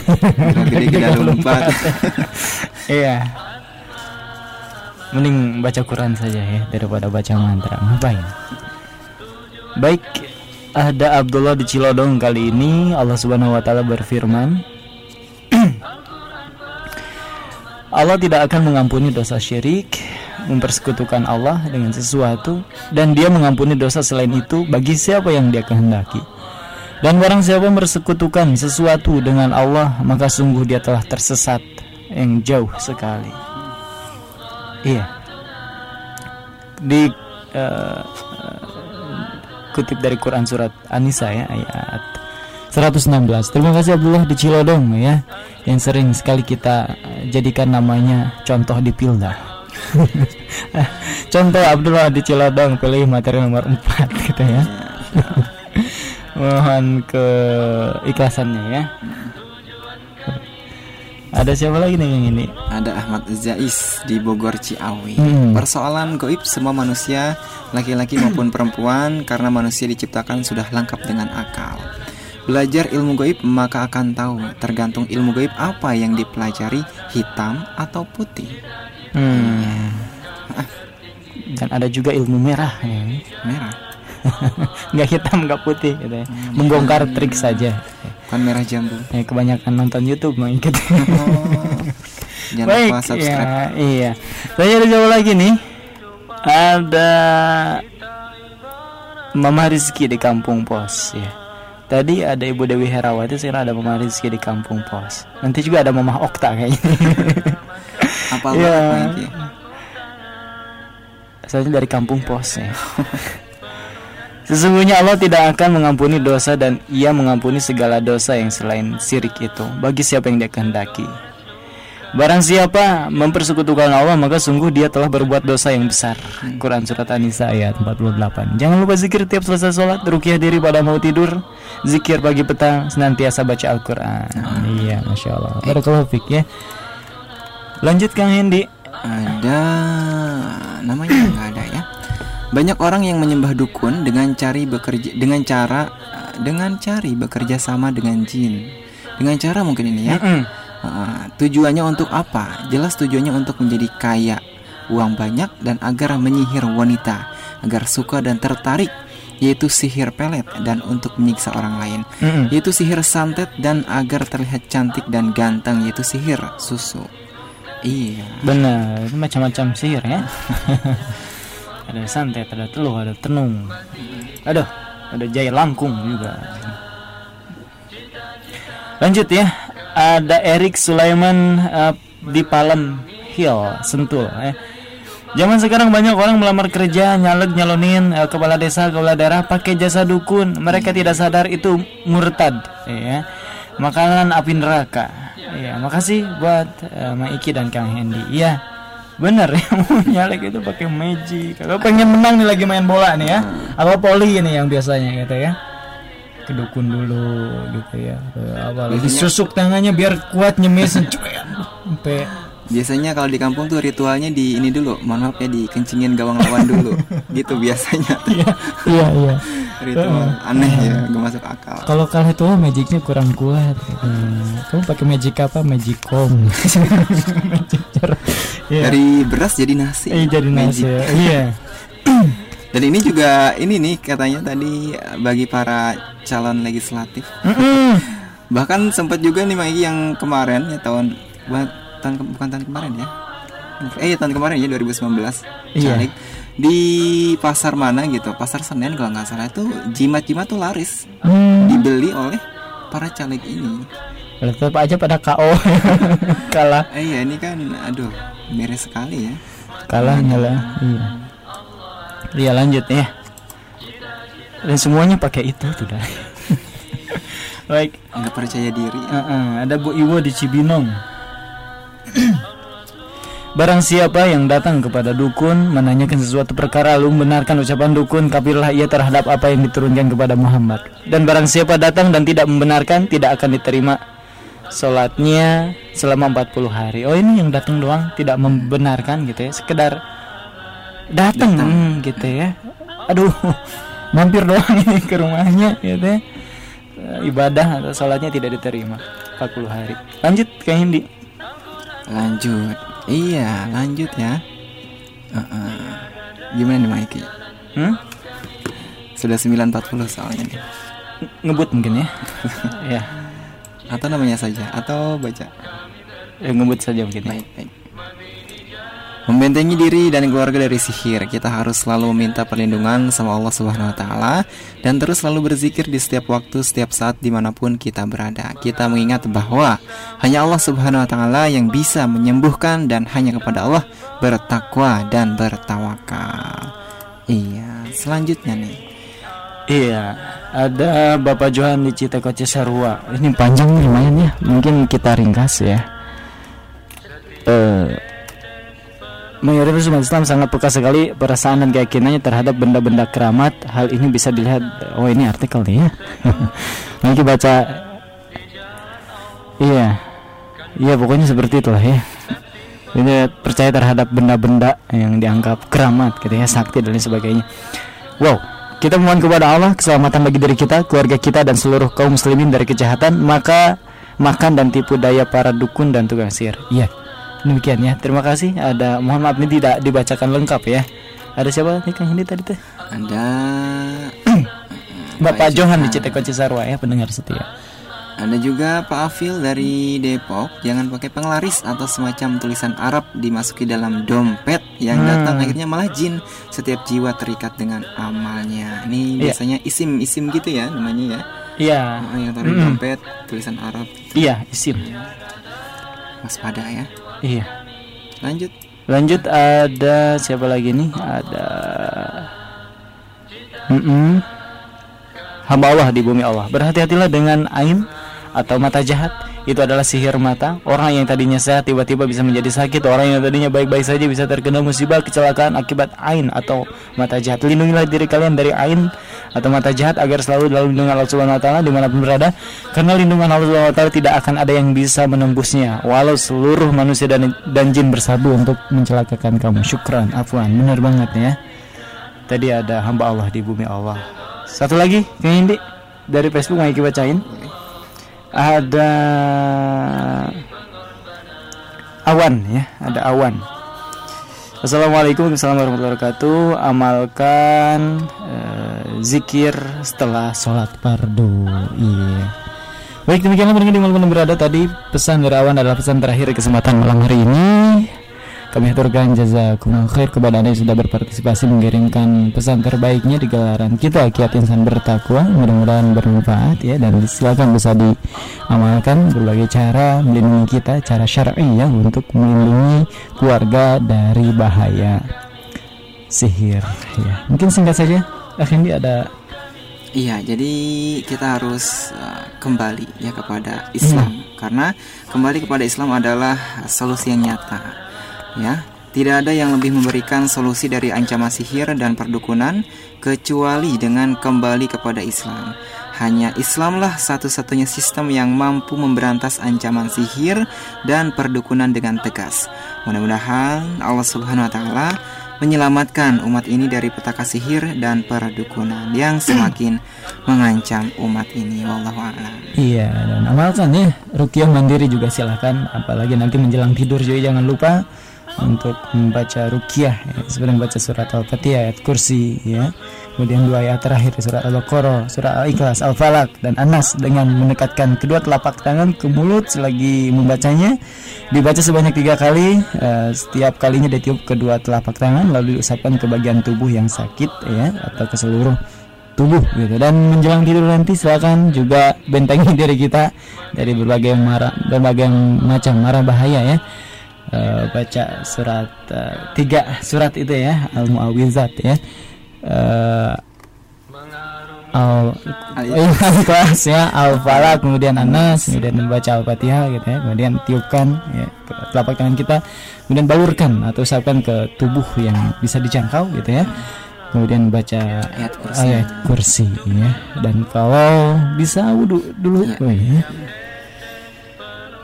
Gede-gede lompat. Iya. Mending baca Quran saja ya daripada baca mantra. Ngapain? Baik, ada Abdullah di Cilodong kali ini Allah Subhanahu wa taala berfirman Allah tidak akan mengampuni dosa syirik, mempersekutukan Allah dengan sesuatu, dan Dia mengampuni dosa selain itu bagi siapa yang Dia kehendaki. Dan barang siapa mempersekutukan sesuatu dengan Allah, maka sungguh dia telah tersesat yang jauh sekali. Iya. Di eh, kutip dari Quran surat An-Nisa ya ayat 116. Terima kasih Abdullah di Cilodong ya yang sering sekali kita jadikan namanya contoh di Pilda. Contoh Abdullah di Cilodong pilih materi nomor 4 gitu ya. Mohon ke ikhlasannya ya. Ada siapa lagi nih yang ini? Ada Ahmad Zais di Bogor Ciawi. Hmm. Persoalan goib semua manusia, laki-laki maupun perempuan, karena manusia diciptakan sudah lengkap dengan akal. Belajar ilmu goib maka akan tahu tergantung ilmu goib apa yang dipelajari hitam atau putih. Hmm. Dan ada juga ilmu merah. Merah, nggak hitam nggak putih gitu ya. Membongkar trik saja. bukan merah jambu. Ya, kebanyakan nonton YouTube mah gitu. Jangan Baik, lupa subscribe. ya, iya. Saya ada jawab lagi nih. Ada Mama Rizky di Kampung Pos ya. Tadi ada Ibu Dewi Herawati, sekarang ada Mama Rizky di Kampung Pos. Nanti juga ada Mama Okta kayaknya. Apa lagi? Soalnya dari Kampung Pos ya. Sesungguhnya Allah tidak akan mengampuni dosa dan Ia mengampuni segala dosa yang selain syirik itu bagi siapa yang Dia kehendaki. Barang siapa mempersekutukan Allah maka sungguh dia telah berbuat dosa yang besar. Quran surat An-Nisa ayat 48. Jangan lupa zikir tiap selesai sholat, rukyah diri pada mau tidur, zikir pagi petang, senantiasa baca Al-Quran. Iya, masya Allah. Barakallahu fiik ya. Lanjut Kang Hendi. Ada namanya nggak ada ya. Banyak orang yang menyembah dukun dengan cari bekerja dengan cara dengan cari bekerja sama dengan jin. Dengan cara mungkin ini ya. Uh, tujuannya untuk apa? Jelas tujuannya untuk menjadi kaya, uang banyak dan agar menyihir wanita, agar suka dan tertarik, yaitu sihir pelet dan untuk menyiksa orang lain, Mm-mm. yaitu sihir santet dan agar terlihat cantik dan ganteng, yaitu sihir susu. Iya. Benar, macam-macam sihir ya. ada santet, ada teluh, ada tenung. Aduh, ada jaya langkung juga. Lanjut ya. Ada Erik Sulaiman eh, di Palem Hill, Sentul ya. Zaman sekarang banyak orang melamar kerja, nyalek nyalonin eh, kepala desa, kepala daerah pakai jasa dukun. Mereka tidak sadar itu murtad, ya. Makanan api neraka. Ya, makasih buat eh, Mak Iki dan Kang Hendy. Iya, bener ya mau nyalek itu pakai magic. Kalau pengen menang nih lagi main bola nih ya, apa poli ini yang biasanya gitu ya. Kedukun dulu gitu ya. Apa lagi susuk tangannya biar kuat nyemesin cuek sampai Biasanya kalau di kampung tuh ritualnya di ini dulu, mohon maaf ya dikencingin gawang lawan dulu, gitu biasanya. iya iya iya. Ritual aneh ya, gak masuk akal. Kalau kalau itu magicnya kurang kuat. Hmm. Kamu pakai magic apa? Magic jar. Iya. Dari beras jadi nasi. Eh, jadi nasi. Ya. Iya. Dan ini juga ini nih katanya tadi bagi para calon legislatif. Bahkan sempat juga nih Maiki yang kemarin ya tahun bukan tahun ke- bukan tahun kemarin ya. Eh ya, tahun kemarin ya 2019. Iya. Caleg di pasar mana gitu, pasar Senen kalau nggak salah itu jimat-jimat tuh laris Hmm. dibeli oleh para caleg ini. Tetap aja pada KO kalah Eh ya ini kan aduh miris sekali ya. kalah nyala. Iya. Iya lanjut ya. Dan semuanya pakai itu sudah. Baik. Nggak percaya diri. ya. Heeh, ada Bu Iwo di Cibinong. Barang siapa yang datang kepada dukun menanyakan sesuatu perkara lalu membenarkan ucapan dukun kafirlah ia terhadap apa yang diturunkan kepada Muhammad. Dan barang siapa datang dan tidak membenarkan tidak akan diterima sholatnya selama 40 hari. Oh ini yang datang doang tidak membenarkan gitu ya, sekedar datang hmm, gitu ya. Aduh, mampir doang ini ke rumahnya gitu ya. Ibadah atau sholatnya tidak diterima 40 hari. Lanjut ke Hindi. Lanjut. Iya, lanjut ya. Heeh. Gimana nih Maiki? Hmm? Sudah 9.40 soalnya nih. Ngebut mungkin ya. ya, Atau namanya saja atau baca. ya ngebut saja mungkin. Ya. Baik, baik. Membentengi diri dan keluarga dari sihir, kita harus selalu meminta perlindungan sama Allah Subhanahu wa taala dan terus selalu berzikir di setiap waktu, setiap saat di mana pun kita berada. Kita mengingat bahwa hanya Allah Subhanahu wa taala yang bisa menyembuhkan dan hanya kepada Allah bertakwa dan bertawakal. Iya, selanjutnya nih. Iya, ada Bapak Johan di Citekoce Sarua. Ini panjang lumayan ya. Mungkin kita ringkas ya. Eh mayoritas umat Islam sangat peka sekali perasaan dan keyakinannya terhadap benda-benda keramat. Hal ini bisa dilihat. Oh ini artikel nih ya. Nanti baca. Iya, iya pokoknya seperti itulah ya. Ini percaya terhadap benda-benda yang dianggap keramat, gitu ya, sakti dan lain sebagainya. Wow, kita mohon kepada Allah keselamatan bagi diri kita, keluarga kita dan seluruh kaum muslimin dari kejahatan, maka makan dan tipu daya para dukun dan tukang sihir. Iya. Demikian ya. Terima kasih. Ada mohon maaf ini tidak dibacakan lengkap ya. Ada siapa nih Kang ini tadi teh? Ada Bapak Johan di Citekon Cisarua ya, pendengar setia. Ada juga Pak Afil dari Depok Jangan pakai penglaris atau semacam tulisan Arab Dimasuki dalam dompet Yang Hmm. datang akhirnya malah jin Setiap jiwa terikat dengan amalnya Ini Iya. biasanya isim-isim gitu ya namanya ya Iya. Nah, Yang taruh Mm-mm. dompet tulisan Arab Iya, isim. Waspada ya Iya. Lanjut Lanjut ada siapa lagi nih? Ada Mm-mm. Hamba Allah di bumi Allah. Berhati-hatilah dengan ain atau mata jahat. Itu adalah sihir mata. Orang yang tadinya sehat tiba-tiba bisa menjadi sakit. Orang yang tadinya baik-baik saja bisa terkena musibah kecelakaan akibat ain atau mata jahat. Lindungilah diri kalian dari ain atau mata jahat agar selalu dalam lindungan Allah Subhanahu wa taala di mana pun berada. Karena lindungan Allah Subhanahu wa tidak akan ada yang bisa menembusnya walau seluruh manusia dan dan jin bersatu untuk mencelakakan kamu. Syukran, afwan. Benar banget ya. Tadi ada hamba Allah di bumi Allah. Satu lagi, Indi dari Facebook mau Iki bacain. Ada awan ya, ada awan. Assalamualaikum warahmatullahi wabarakatuh. Amalkan eh, zikir setelah sholat fardu. Iya. Baik demikianlah pendengar di mana pun berada tadi pesan dari awan adalah pesan terakhir di kesempatan malam hari ini. Kami aturkan jazakumullah khair kepada Anda yang sudah berpartisipasi mengirimkan pesan terbaiknya di gelaran kita Kiat Insan Bertakwa. Mudah-mudahan bermanfaat ya dan silakan bisa diamalkan berbagai cara melindungi kita, cara syar'i ya untuk melindungi keluarga dari bahaya sihir ya. Mungkin singkat saja, Akhindi ada Iya, jadi kita harus uh, kembali ya kepada Islam karena kembali kepada Islam adalah solusi yang nyata. Ya, tidak ada yang lebih memberikan solusi dari ancaman sihir dan perdukunan kecuali dengan kembali kepada Islam. Hanya Islamlah satu-satunya sistem yang mampu memberantas ancaman sihir dan perdukunan dengan tegas. Mudah-mudahan Allah Subhanahu wa taala menyelamatkan umat ini dari petaka sihir dan perdukunan yang semakin mengancam umat ini wallahu a'lam. Iya dan amalkan ya Rukiah mandiri juga silahkan Apalagi nanti menjelang tidur juga jangan lupa Untuk membaca Rukiah ya. Sebelum membaca surat Al-Fatihah ayat kursi ya. Kemudian dua ayat terakhir surat Al-Baqarah Surat Al-Ikhlas, Al-Falak dan Anas Dengan mendekatkan kedua telapak tangan ke mulut Selagi membacanya. Dibaca sebanyak tiga kali eh, Setiap kalinya ditiup kedua telapak tangan Lalu diusapkan ke bagian tubuh yang sakit ya Atau ke seluruh tubuh gitu. Dan menjelang tidur nanti silakan juga bentengi diri kita dari berbagai marah berbagai macam marah bahaya ya Eh, baca surat eh, tiga surat itu ya al muawizat ya Eh, al kelas ya al falak kemudian anas kemudian membaca al fatihah gitu ya kemudian tiupkan ya ke telapak tangan kita kemudian balurkan atau usapkan ke tubuh yang bisa dijangkau gitu ya kemudian baca Ayat kursi. ayat kursi ya dan kalau bisa wudhu dulu Ya. oh, ya.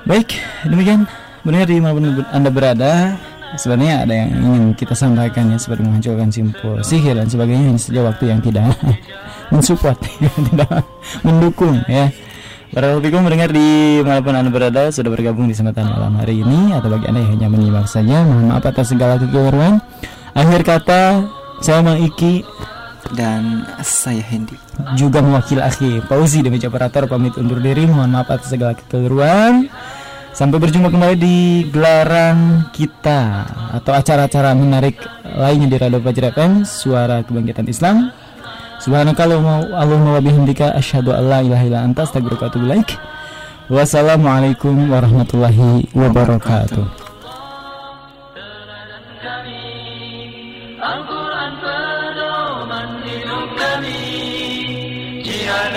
baik demikian benar di mana anda berada sebenarnya ada yang ingin kita sampaikan ya seperti menghancurkan simpul sihir dan sebagainya ini saja waktu yang tidak mensupport tidak mendukung ya. Barakallahu mendengar di mana pun anda berada sudah bergabung di kesempatan malam hari ini. Atau bagi anda yang hanya menyimak saja mohon maaf atas segala kekeliruan. Akhir kata saya Mang Iki. Dan saya Hendy. juga mewakili akhi Pauzi dan meja operator pamit undur diri. Mohon maaf atas segala kekeliruan sampai berjumpa kembali di gelaran kita atau acara-acara menarik lainnya di Radio Fajr FM suara kebangkitan Islam Subhanakallahumma wa bihamdika asyhadu an la ilaha illa anta astaghfiruka wa atubu. Wassalamualaikum warahmatullahi wabarakatuh. Jihad